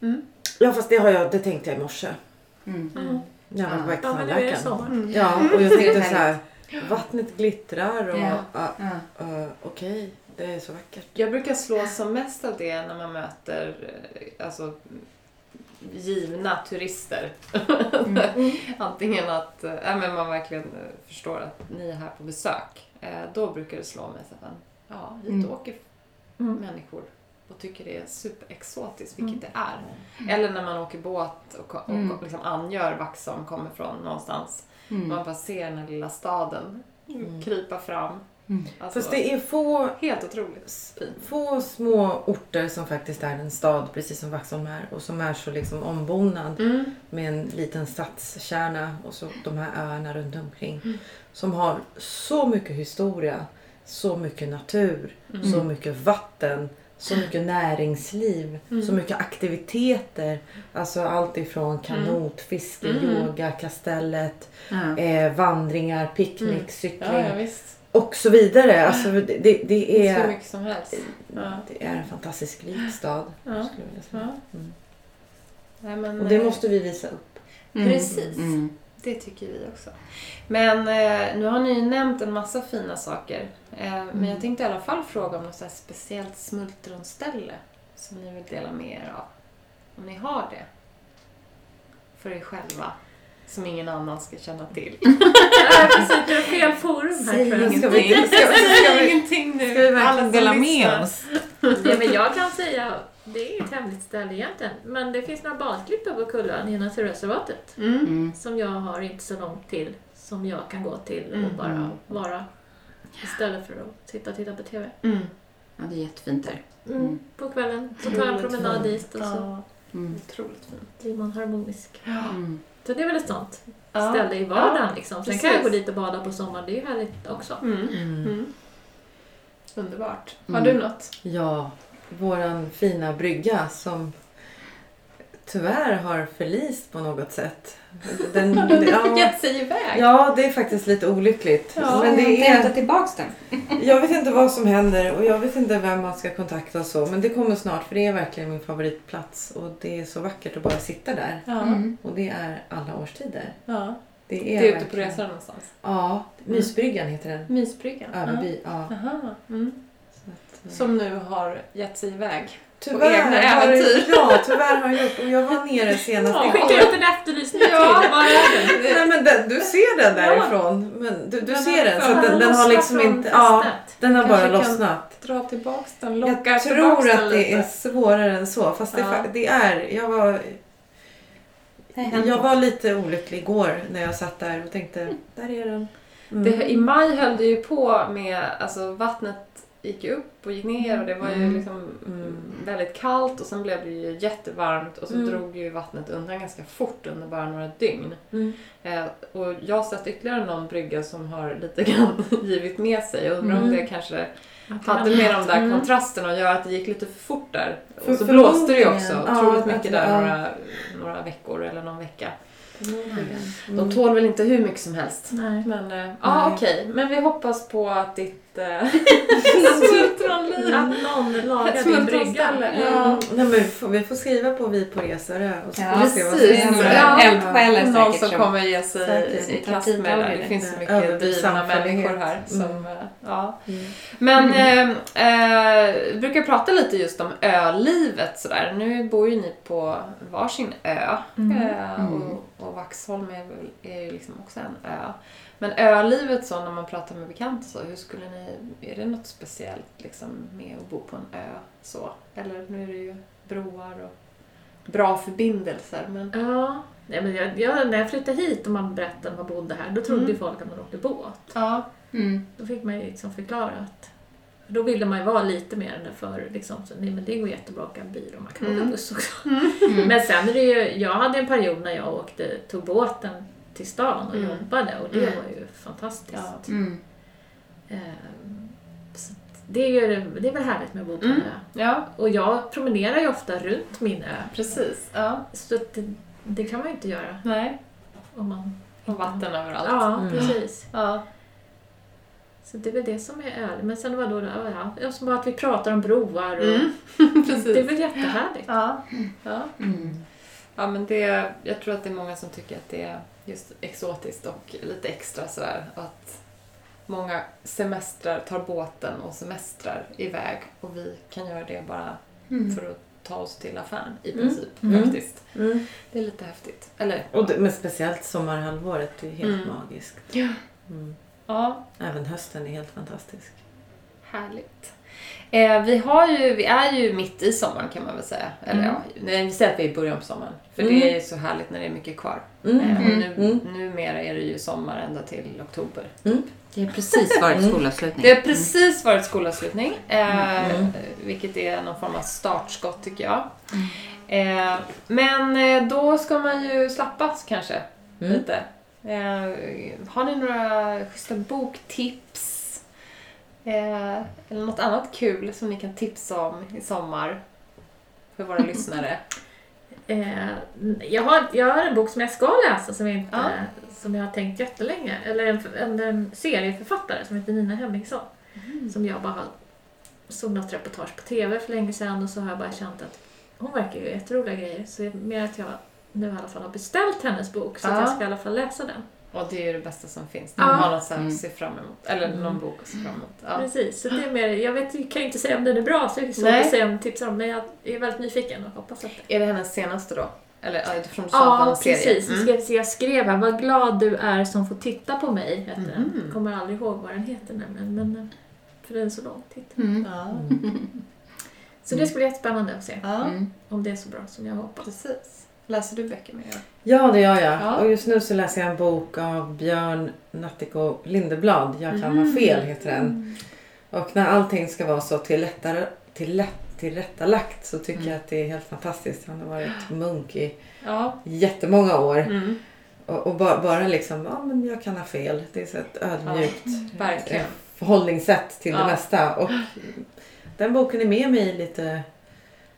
Mm. Ja fast det har jag, det tänkte jag i morse. Mm. Mm. När jag var på väg till Ja, men nu är det tandläkaren. Mm. Ja, och jag tänkte så här. Vattnet glittrar och Ja. Ja. uh, okej, det är så vackert. Jag brukar slås som mest av det när man möter eh, alltså, givna turister. Mm. Antingen att äh, men man verkligen eh, förstår att ni är här på besök. Eh, då brukar det slå mig så att man, ja, hit Mm. åker Mm. människor och tycker det är superexotiskt, vilket det är. Eller när man åker båt och, och Mm. liksom angör Vaxholm, kommer från någonstans. Mm. Man bara ser den här lilla staden Mm. krypa fram. Mm. Alltså, Fast det är få, helt otroligt fint. få små orter som faktiskt är en stad, precis som Vaxholm är. Och som är så liksom ombonad Mm. med en liten stadskärna och så de här öarna runt omkring. Mm. Som har så mycket historia, så mycket natur, Mm. så mycket vatten, så mycket näringsliv, Mm. så mycket aktiviteter. Alltså allt ifrån kanotfiske, Mm. yoga, kastellet, Ja. eh, vandringar, picknick, Mm. cykling Ja, ja, och så vidare. Alltså det, det, det, Det är så mycket som helst. Ja. det är en fantastiskt rik stad. Ja. Ja. Mm. Nej, men, Och det eh, måste vi visa upp. Mm. Precis. Mm. Det tycker vi också. Men eh, nu har ni ju nämnt en massa fina saker. Eh, Men jag tänkte i alla fall fråga om något speciellt smultronställe som ni vill dela med er av. Om ni har det. För er själva. Som ingen annan ska känna till. Vi sitter i fel forum här tror jag. Ska vi, ska, ska, ska vi, ingenting nu. ska vi verkligen dela med oss? Ja, men jag kan säga, det är inget hemligt ställe egentligen, men det finns några badklippar på Kullön i naturreservatet Mm. Mm. som jag har inte så långt till, som jag kan gå till och Mm. bara vara istället för att sitta och titta på TV. Mm. Ja, det är jättefint där. Mm. Mm. På kvällen så tar jag en Otroligt promenad dit och så Ja, Mm. otroligt fint. blir man harmonisk. Mm. Så det är väl ett sånt Ja. ställe i vardagen. Ja, liksom. Sen precis. kan jag gå dit och bada på sommaren, det är ju härligt också. Mm. Mm. Mm. Underbart. Har Mm. du något? Ja, våran fina brygga som tyvärr har förlist på något sätt. Den, ja, Gett sig iväg. ja, det är faktiskt lite olyckligt. Ja, men det är, tillbaks den. jag vet inte vad som händer och jag vet inte vem man ska kontakta och så. Men det kommer snart för det är verkligen min favoritplats. Och det är så vackert att bara sitta där. Ja. Mm. Och det är alla årstider. ja. Det Det är, är ute på verkligen- resa någonstans. Ja, Mysbryggan heter den. Mysbryggan. Överby. Ja. Aha. Mm. Eh, Som nu har gett sig iväg. Tyvärr egna har, äventyr. ja, tyvärr har jag gjort. Och jag var nere senast Ja. Igår. skickar ut en efterlysning till, var är den? Nej men den, du ser den därifrån. Men du, du Den ser den så att den den, den har liksom inte... Ja, den har bara Kanske kan lossnat. Dra tillbaks den, locka Jag tror att det lite. är svårare än så. Fast det, Ja. det är... Jag var, jag var lite olycklig igår när jag satt där och tänkte, där är den. Mm. Det, I maj höll det ju på med, alltså vattnet gick upp och gick ner och det var ju Mm. liksom Mm. väldigt kallt och sen blev det ju jättevarmt och så Mm. drog ju vattnet undan ganska fort under bara några dygn. Mm. Eh, och jag har sett ytterligare någon brygga som har lite grann givit med sig. Jag undrar om Mm. det kanske hade det- med de där Mm. kontrasterna att göra att det gick lite för fort där. För- och så blåste det ju också Ja, otroligt att mycket det- där ja. några, några veckor eller någon vecka. Mm. De tål väl inte hur mycket som helst. Nej. Men eh, ja, Nej. okej. Men vi hoppas på att ditt äh, smultronliv... Att någon lagar din brygga. Ja. Ja. Nej, men vi, får, vi får skriva på Vi på Resare och så Ja, får vi se vad som händer. Ja. eldsjälar Någon som kommer ge sig Säkert. i kast med det. Det finns så mycket drivna människor här. Som, Mm. eh, ja. Mm. Men eh, eh, vi brukar prata lite just om ölivet sådär. Nu bor ju ni på varsin ö. Mm. Eh, Mm. och, och Vaxholm är, väl, är ju liksom också en ö. Men ölivet så när man pratar med bekanta så, hur skulle ni, är det något speciellt liksom med att bo på en ö så? Eller nu är det ju broar och bra förbindelser men Ja. Nej, men jag, jag, när jag flyttade hit och man berättade att man bodde här, då trodde Mm. folk att man åkte båt. ja. Mm. Då fick man ju liksom förklara att då ville man ju vara lite mer än det förr. Liksom. Så, nej, men det går jättebra att åka bil och man kan Mm. åka buss också. Mm. Men sen är det ju, jag hade en period när jag åkte, tog båten till stan och Mm. jobbade och det Mm. var ju fantastiskt. Ja. Mm. Ehm, så att det, är ju, det är väl härligt med att bo på en Mm. ö. ja, Och jag promenerar ju ofta runt min ö. precis. Ja. Så det, det kan man ju inte göra Nej. om man... Och vatten överallt. Ja, Mm. precis. Ja. Så det är väl det som är öl. Men sen var då, ja, ja, som att vi pratar om broar och Mm. det är väl jättehärligt. Ja. Ja. Mm. ja, men det, jag tror att det är många som tycker att det är just exotiskt och lite extra sådär. Att många semestrar tar båten och semestrar iväg och vi kan göra det bara Mm. för att ta oss till affären i Mm. princip Mm. faktiskt. Mm. Det är lite häftigt. Eller? Och det, men speciellt sommarhalvåret, det är helt Mm. magiskt. Ja. Mm. Ja, Även hösten är helt fantastisk. Härligt. Eh, vi, har ju, vi är ju mitt i sommaren kan man väl säga. Eller Mm. ja, nej, vi säger att vi är i början på sommaren. För Mm. det är ju så härligt när det är mycket kvar. Mm. Eh, och Mm. nu, Mm. Numera är det ju sommar ända till oktober. Det har precis varit Mm. skolavslutning. Det har precis varit skolavslutning. Eh, Mm. Vilket är någon form av startskott tycker jag. Eh, men eh, då ska man ju slappas kanske Mm. lite. Eh, har ni några schyssta boktips? Eh, eller något annat kul som ni kan tipsa om i sommar? För våra lyssnare. Eh, jag, har, jag har en bok som jag ska läsa som jag, inte, Ja. som jag har tänkt jättelänge. Eller en, en, en serieförfattare som heter Nina Hemmingsson. Som jag bara har såg något reportage på TV för länge sedan och så har jag bara känt att hon verkar ju jätteroliga grejer. Så mer att jag nu i alla fall har beställt hennes bok så att Ja. jag ska i alla fall läsa den. Och det är ju det bästa som finns. Ja. Man har något så att Mm. se fram emot. Eller någon bok att se fram emot. Ja. Precis, så det är mer, jag vet, jag kan ju inte säga om den är bra så det är svårt att säga om jag tipsar om men jag är väldigt nyfiken och hoppas att det Är det hennes senaste då? Eller ja, eftersom du sa att det var Ja, en serie. precis. Mm. Ska jag, se, jag skrev här, vad glad du är som får titta på mig, hette den. Mhm. Kommer aldrig ihåg vad den heter nämligen, men eh, för den är så lång titel. Mm. Ja. Så det ska bli jättespännande att se ja, Mm. om det är så bra som jag hoppas. precis. Läser du böcker med Ja, det gör jag. Ja. Och just nu så läser jag en bok av Björn Nattiko Lindeblad. Jag kan Mm. ha fel heter den. Och när allting ska vara så tillrättar, tillrätt, tillrättalagt så tycker Mm. jag att det är helt fantastiskt. Han har varit munk i Ja. jättemånga år. Mm. Och, och bara, bara liksom, ja men jag kan ha fel. Det är så ett ödmjukt Verkligen. eh, förhållningssätt till Ja. det mesta. Och den boken är med mig lite,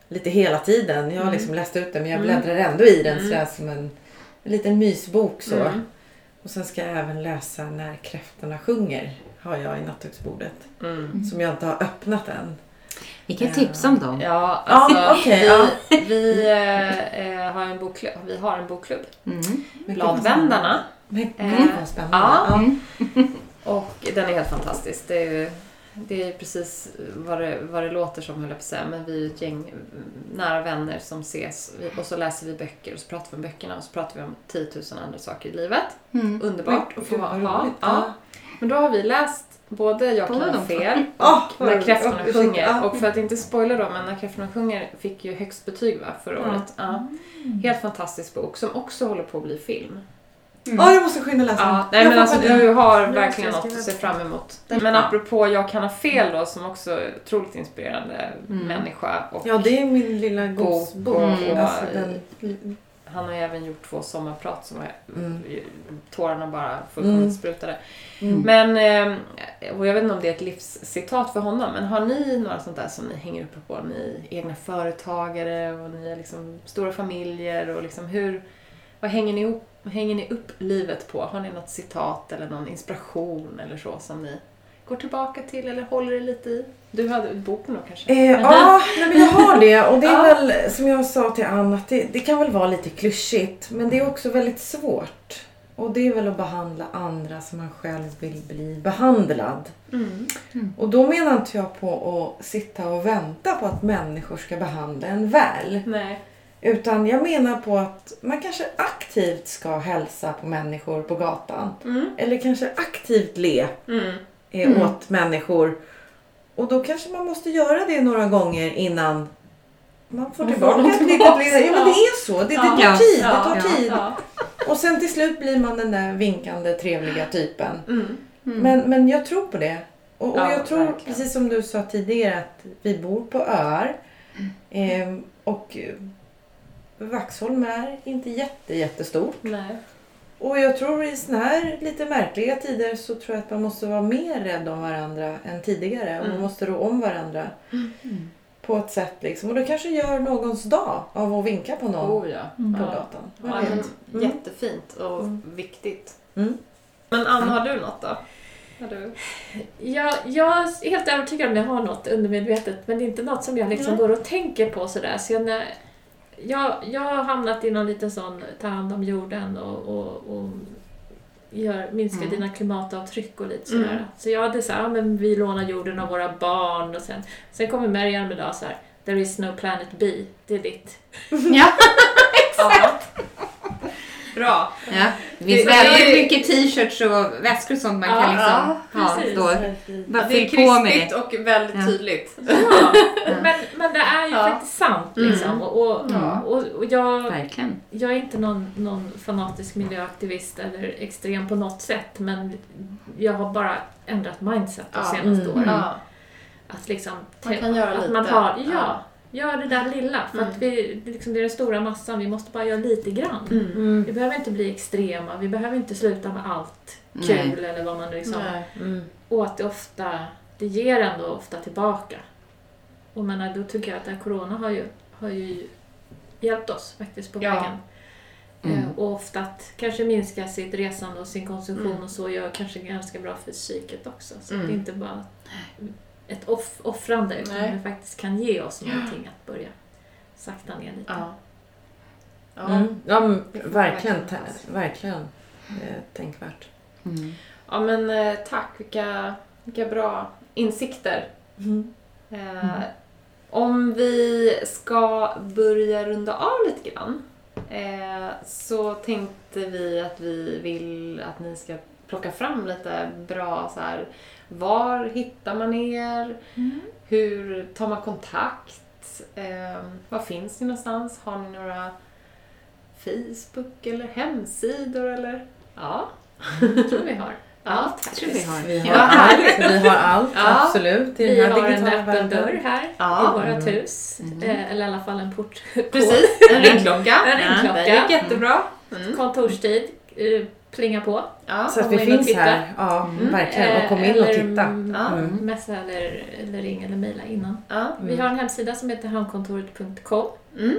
lite hela tiden. Jag har Mm. liksom läst ut den men jag Mm. bläddrar ändå i den Mm. sådär som en, en liten mysbok så. Mm. Och sen ska jag även läsa När kräftorna sjunger. Har jag i nattduksbordet. Mm. Som jag inte har öppnat än. Vi kan tipsa om dem. Ja, alltså okej, vi, ja. vi, eh, eh, har en bokklubb. vi har en bokklubb. Mm. Bladvändarna. Men Eh, gud vad spännande. ja. Mm. Och den är helt fantastisk. Det är ju det är precis vad det, vad det låter som, höll jag på att säga. Men vi är ett gäng mm, nära vänner som ses. Och så läser vi böcker och så pratar vi om böckerna och så pratar vi om 10 000 andra saker i livet. Mm. Underbart att få ha. Ja. Men då har vi läst både Jag kan ha fel och vad När kräftorna Ja, sjunger. Och för att inte spoila då, men När kräftorna sjunger fick ju högst betyg va, förra året. Ja. Helt fantastisk bok som också håller på att bli film. Ja, jag måste skynda läsa. Ja, nej Jag men alltså du har verkligen något att se fram emot. Men apropå Jag kan ha fel då som också är otroligt inspirerande Mm. människa. Och Ja, det är min lilla bok godsbok. Mm. Alltså, den... han har ju även gjort två sommarprat som är, Mm. tårarna bara fullkomligt Mm. sprutade. Mm. Men, eh, och jag vet inte om det är ett livscitat för honom, men har ni några sånt där som ni hänger uppe på? Ni är egna företagare och ni är liksom stora familjer och liksom hur, vad hänger ni, upp, hänger ni upp livet på? Har ni något citat eller någon inspiration eller så som ni går tillbaka till eller håller er lite i? Du hade boken då kanske? Eh, ja, nej, men jag har det. Och det är väl som jag sa till Ann att det, det kan väl vara lite klyschigt. Men det är också väldigt svårt. Och det är väl att behandla andra som man själv vill bli behandlad. Mm. Och då menar inte jag på att sitta och vänta på att människor ska behandla en väl. Nej. Utan jag menar på att man kanske aktivt ska hälsa på människor på gatan. Mm. Eller kanske aktivt le Mm. eh, Mm. åt människor. Och då kanske man måste göra det några gånger innan man får Man tillbaka ett lyckat tillbaka. leende. Ja men det är så. Det, det tar Ja. tid. Ja. Det tar tid. Ja. Och sen till slut blir man den där vinkande trevliga typen. Mm. Mm. Men, men jag tror på det. Och, och Ja, jag tror, verkligen. precis som du sa tidigare, att vi bor på öar. Ehm, och eh, Vaxholm är inte jätte, jättestort. Nej. Och jag tror i såna här lite märkliga tider så tror jag att man måste vara mer rädd om varandra än tidigare. Och man Mm. måste rå om varandra Mm. på ett sätt liksom. Och det kanske gör någons dag av att vinka på någon Oh ja. på Ja. gatan. Ja, men Mm. Jättefint och Mm. viktigt. Mm. Men Anna, har du något då? Har du? Jag, jag är helt övertygad om att jag har något undermedvetet men det är inte något som jag liksom går och tänker på sådär. Så jag, när, jag, jag har hamnat i någon liten sån ta hand om jorden och, och, och gör, minska Mm. dina klimatavtryck och lite sådär. Mm. Så jag hade såhär, ja, men vi lånar jorden av våra barn och sen, sen kommer Marianne idag så här. There is no planet B, det är ditt. Ja, Ja. Bra. ja. Det finns Det- det är väldigt ju- mycket t-shirts och väskor och sånt man Ja, kan liksom ja, ha. precis. Då. Bara Det är krispigt det. och väldigt Ja. tydligt. Ja, men, men det är ju Ja. faktiskt sant liksom. Mm. Och, och, och, och jag, Verkligen. jag är inte någon, någon fanatisk miljöaktivist eller extrem på något sätt men jag har bara ändrat mindset de Ja. senaste Mm. åren. Ja. Att liksom, Man kan göra att lite. man har, ja, Ja. Gör det där lilla för att Mm. vi, det liksom, det är den stora massan, vi måste bara göra lite grann. Mm. Mm. Vi behöver inte bli extrema, vi behöver inte sluta med allt Nej. kul eller vad man liksom... Nej. Mm. Och att det ofta, det ger ändå ofta tillbaka. Och menar, då tycker jag att det här corona har ju, har ju hjälpt oss faktiskt på Ja. vägen. Mm. Eh, Och ofta att kanske minska sitt resande och sin konsumtion Mm. och så gör kanske ganska bra för psyket också. Så Mm. det är inte bara ett off offrande utan Nej. det faktiskt kan ge oss någonting att börja sakta ner lite. Ja. Ja. Mm. Ja, men, verkligen. verkligen. Verkligen. Eh, tänkvärt. Mm. ja, men eh, tack. Vilka, vilka bra insikter. Mm. Eh, Om vi ska börja runda av lite grann eh, så tänkte vi att vi vill att ni ska plocka fram lite bra så här. Var hittar man er? Hur tar man kontakt? Eh, var finns ni någonstans? Har ni några Facebook eller hemsidor eller? Ja. Jag tror vi har Ja, allt tror vi har. Vi har Ja, allt. Vi har allt, Ja. absolut. I Vi har en öppen världen. dörr här Ja. i vårt Mm. hus. Mm. Eh, eller i alla fall en port. Precis, en ringklocka. En ringklocka. Det gick jättebra. Mm. Kontorstid, eh, plinga på. Ja. Så att vi in och finns här. Ja, Mm. verkligen. Och kom in och Eller, titta. mm, Ja. Mm. Messa eller, eller ring eller mejla innan. Ja. Vi har en hemsida som heter hamnkontoret.com. Mm.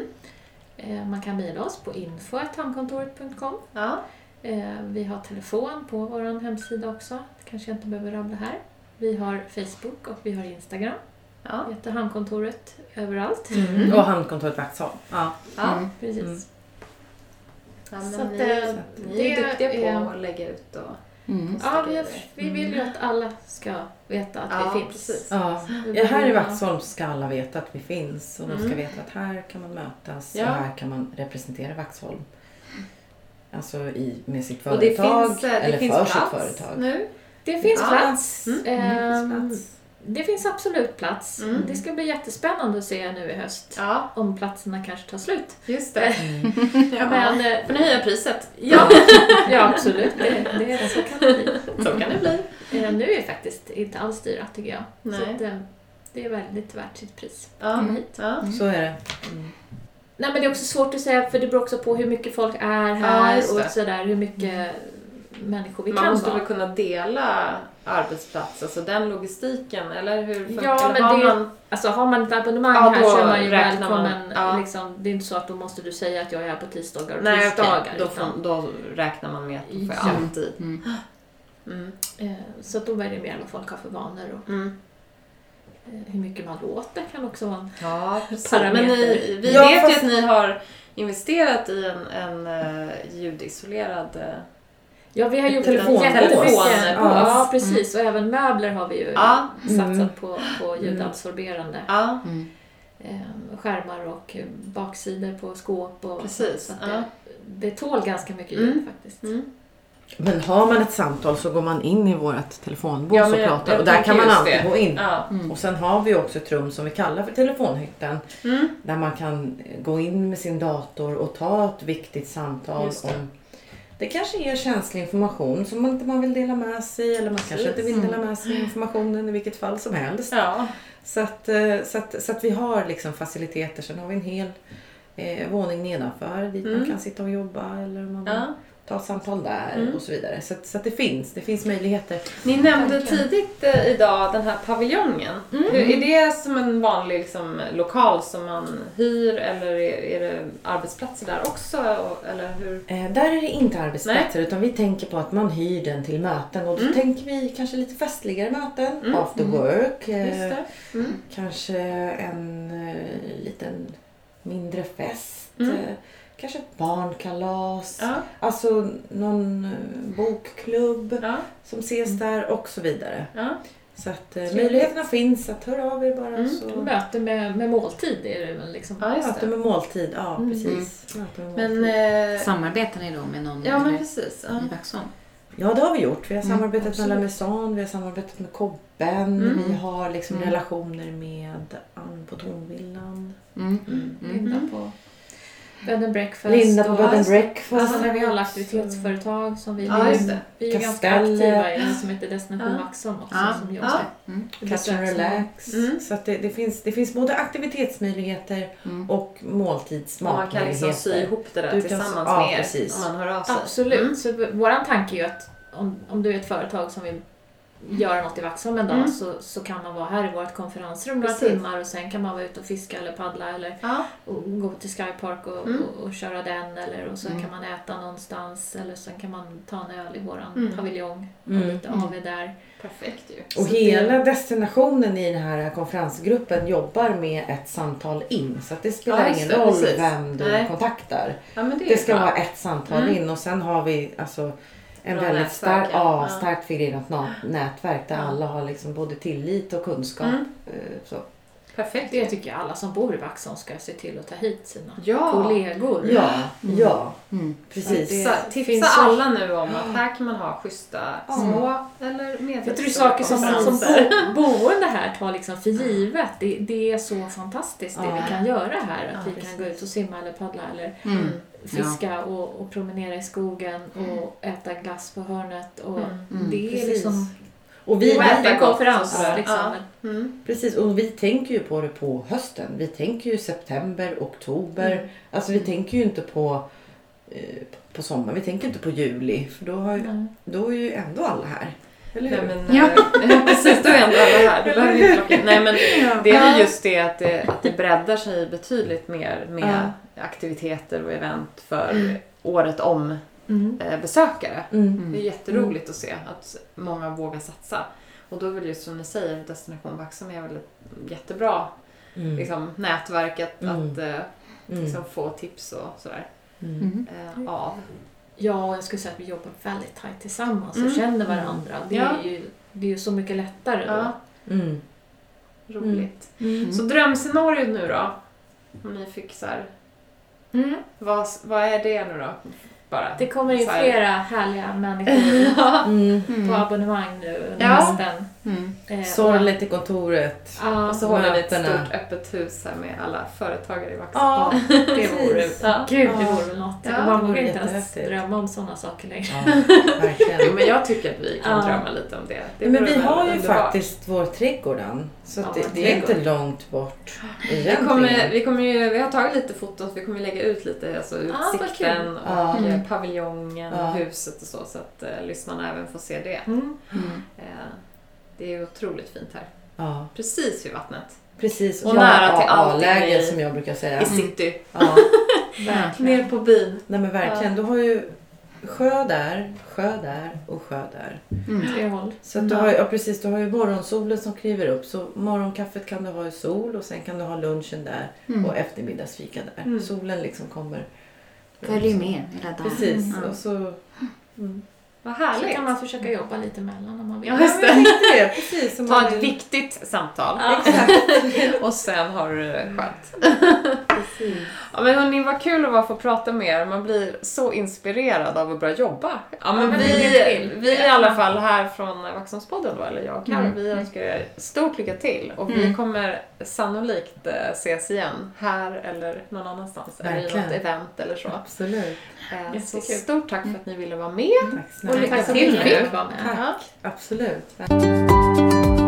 Eh, Man kan mejla oss på info.hamnkontoret.com. Ja. Eh, Vi har telefon på vår hemsida också. Det kanske jag inte behöver rabbla här. Vi har Facebook och vi har Instagram. Ja. Vi heter Hamnkontoret överallt. Mm. Och Handkontoret Vaxholm. Ja. Ja. Mm. Precis. Mm. ja Så att, ni, eh, ni är det duktiga på är- att lägga ut och... Mm. Ja, vi, vi vill ju att alla ska veta att Ja, vi finns. precis. Ja. Ja, här i Vaxholm ska alla veta att vi finns och de ska Mm. veta att här kan man mötas Ja. och här kan man representera Vaxholm. Alltså i, med sitt Och det företag finns, eh, det eller finns för plats sitt företag. Det finns Ja. plats. Mm. Mm, det Ehm, finns plats. Det finns absolut plats. Mm. Det ska bli jättespännande att se nu i höst Ja, om platserna kanske tar slut. just det. Ja, Men, eh, Får ni höja priset? Ja, ja absolut. Det, det, så kan det bli. Så kan det bli. Eh, Nu är det faktiskt inte alls dyra tycker jag. Nej. Så att, eh, det är väldigt värt sitt pris. Ja. Komma hit. Ja. Så är det. Nej men det är också svårt att säga för det beror också på hur mycket folk är Ja, här och sådär hur mycket människor vi Man kan måste vara. väl kunna dela arbetsplats, alltså den logistiken, eller hur funkar Ja, men har det- man... Alltså har man ett abonnemang Ja, här så är man ju räknar man. välkommen. Ja. Liksom, det är inte så att då måste du säga att jag är här på tisdagar och Nej, okej. torsdagar. Då, utan, får, då räknar man med att du får Ja. alltid. Mm. Mm. eh, så då det mer vad folk har för vanor och Mm. eh, hur mycket man låter kan också vara en Ja, precis. Parameter. Men ni, vi Ja, vet fast- ju att ni har investerat i en, en uh, ljudisolerad... eh, Ja, vi har gjort Telefonbås. jättemycket. Telefonbås. Ja, precis. Och även möbler har vi ju Ja. satsat Mm. på, på ljudabsorberande. Mm. eh, skärmar och eh, baksidor på skåp. Och Precis, Så att ja. det, det tål ganska mycket Mm. ljud faktiskt. Mm. Men har man ett samtal så går man in i vårt telefonbås Ja, och pratar. jag och där kan man alltid det. gå in. ja. Mm. Och sen har vi också ett rum som vi kallar för telefonhytten. Mm. Där man kan gå in med sin dator och ta ett viktigt samtal Just det. om det kanske ger känslig information som man inte man vill dela med sig eller man kanske inte vill dela med sig av informationen i vilket fall som helst. ja. Så, att, eh, så, att, så att vi har liksom faciliteter. Sen har vi en hel eh, våning nedanför dit Mm. man kan sitta och jobba eller man ja. Ta ett samtal där Mm. och så vidare. Så, så det finns, det finns möjligheter. Ni nämnde tidigt eh, idag den här paviljongen. Hur, är det som en vanlig liksom, lokal som man hyr eller är, är det arbetsplatser där också? Eller hur? Eh, där är det inte arbetsplatser utan vi tänker på att man hyr den till möten och då Mm. tänker vi kanske lite festligare möten, Mm. after work. eh. Mm. Kanske en eh, liten mindre fest. Mm. Kanske ett barnkalas. Ja. Alltså någon eh, bokklubb Ja. som ses där och så vidare. Ja. Så att eh, möjligheterna finns att höra av er bara. Mm. Så. Möte med, med måltid är det väl liksom. Ja, Möte med måltid, ja Mm. precis. Med Men, måltid. eh, Samarbetar ni då med någon ja, men precis. Ja. i Vaxholm? Ja, det har vi gjort. Vi har Mm, samarbetat med absolut. La Maison, vi har samarbetat med Kobben, Mm. vi har liksom Mm. relationer med Ann på Tornvillan. Mm. Mm. Bed and breakfast. Linda på Bed and Alltså Breakfast. när vi har aktivitetsföretag som vi, Ja, vi, just det. vi är ganska aktiva i som heter Destination Ja. Vaxholm också Ja. som jobbar. Ja. Mm. Catch and relax. Mm. Så att det, det, finns, det finns både aktivitetsmöjligheter Mm. och Och man kan måltidsmatmöjligheter. liksom sy ihop det där Du kan- tillsammans ja, med er precis. om man hör av sig. Absolut. Mm. Så vår tanke är ju att om, om du är ett företag som vill göra något i Vaxholm en dag Mm. så, så kan man vara här i vårt konferensrum några Precis. timmar och sen kan man vara ute och fiska eller paddla eller Ja. och gå till Skypark och, Mm. och, och köra den eller och sen Mm. kan man äta någonstans eller sen kan man ta en öl i våran Mm. paviljong och Mm. lite Mm. AV där. Perfekt ju. Och Så hela destinationen i den här konferensgruppen jobbar med ett samtal in. Så att det spelar Ja, ingen det, roll precis. vem du Nej. kontaktar. Ja, det, Det ska bra. vara ett samtal Mm. in och sen har vi alltså en Bra väldigt stark, ja. ja, Ja. starkt förgrenat na- nätverk där Ja. alla har liksom både tillit och kunskap. Mm. eh, Så. Perfekt. Det tycker jag alla som bor i Vaxholm ska se till att ta hit sina Ja. kollegor. Ja, Mm. ja, Mm. precis. det- Tipsa, tipsa finns så- alla nu om att här kan man ha schyssta Ja. små eller medelstora saker som, som bo, boende här tar liksom för givet. Det, det är så fantastiskt det Ja. vi kan göra här. Att Ja, vi kan gå ut och simma eller paddla eller Mm. fiska och, och promenera i skogen och äta glass på hörnet. Och Mm. Mm. Det är Precis. liksom... Och vi, Och äta en konferens. Liksom. Ja. Mm. precis, och vi tänker ju på det på hösten. Vi tänker ju september, oktober. Mm. Alltså vi tänker ju inte på, eh, på sommaren. Vi tänker inte på juli. För då, har ju, då är ju ändå alla här. Eller hur? Nej, men, ja. precis, då är ändå alla här. Du behöver inte plocka in. Nej, men det är väl just det att, det att det breddar sig betydligt mer med aktiviteter och event för Mm. året om Mm. eh, besökare. Mm. Det är jätteroligt att se att många vågar satsa. Och då är väl just som ni säger, Destination Vaxholm är väl ett jättebra Mm. liksom, nätverk att, Mm. att eh, Mm. liksom, få tips och sådär Mm. Mm. eh, av. Ja, och jag skulle säga att vi jobbar väldigt tajt tillsammans Mm. och känner varandra. Det, Ja. är ju, det är ju så mycket lättare då. Ja. Mm. Roligt. Mm. Så drömscenariot nu då? Om ni fick så här, Mm. vad, vad är det nu då? Bara. Det kommer in här. flera härliga människor ja. Mm. på abonnemang nu under Ja. hösten. Mm. Eh, Sorgligt i kontoret. Ja, Och så håller ni ett stort öppet hus här med alla företagare i Vaxholm. Ja, det vore ja, gud, det vore väl något. Ja, man vågar inte ens drömma om sådana saker längre. Ja, Jo, verkligen. men jag tycker att vi kan drömma lite om det. det Men vi har ju faktiskt vår trädgården. Så Ja, att vår det, det är inte trädgård. långt bort Vi, kommer, vi, kommer ju, vi har tagit lite foton, vi kommer lägga ut lite alltså vad utsikten och eh, Mm. paviljongen och huset och så, så att eh, lyssnarna även får se det. Mm. Mm. Eh, det är otroligt fint här. Ja, Precis vid vattnet. precis. Och nära till allting i- som jag brukar säga. I city. Ja. Ner på byn. Nej men verkligen. Du har ju sjö där, sjö där och sjö där. Mm. Tre håll. Så att du, har, ju- ja, precis, du har ju morgonsolen som kliver upp. Så morgonkaffet kan du ha i sol och sen kan du ha lunchen där Mm. och eftermiddagsfika där. Mm. Solen liksom kommer. Följer med hela dagen. Precis. Mm. Och så... Vad Så härligt. kan man försöka jobba lite mellan om man vill. Ja, just Ja, det. det. Precis. Ta man ett viktigt samtal. Ja. och sen har du det skönt. Precis. Ja men hörni, vad kul att få prata med er. Man blir så inspirerad av att börja jobba. Ja men, det vi, är det. vi i alla fall här från Vaxholmspodden då, eller jag och Karo, Mm. vi önskar er stort lycka till. Och vi Mm. kommer sannolikt eh, ses igen här eller någon annanstans. Eller i Verkligen. något event eller så. Absolut. Eh, Så stort tack för att ni ville vara med. Tack snälla. Tack så mycket för att du var med. Tack. Absolut.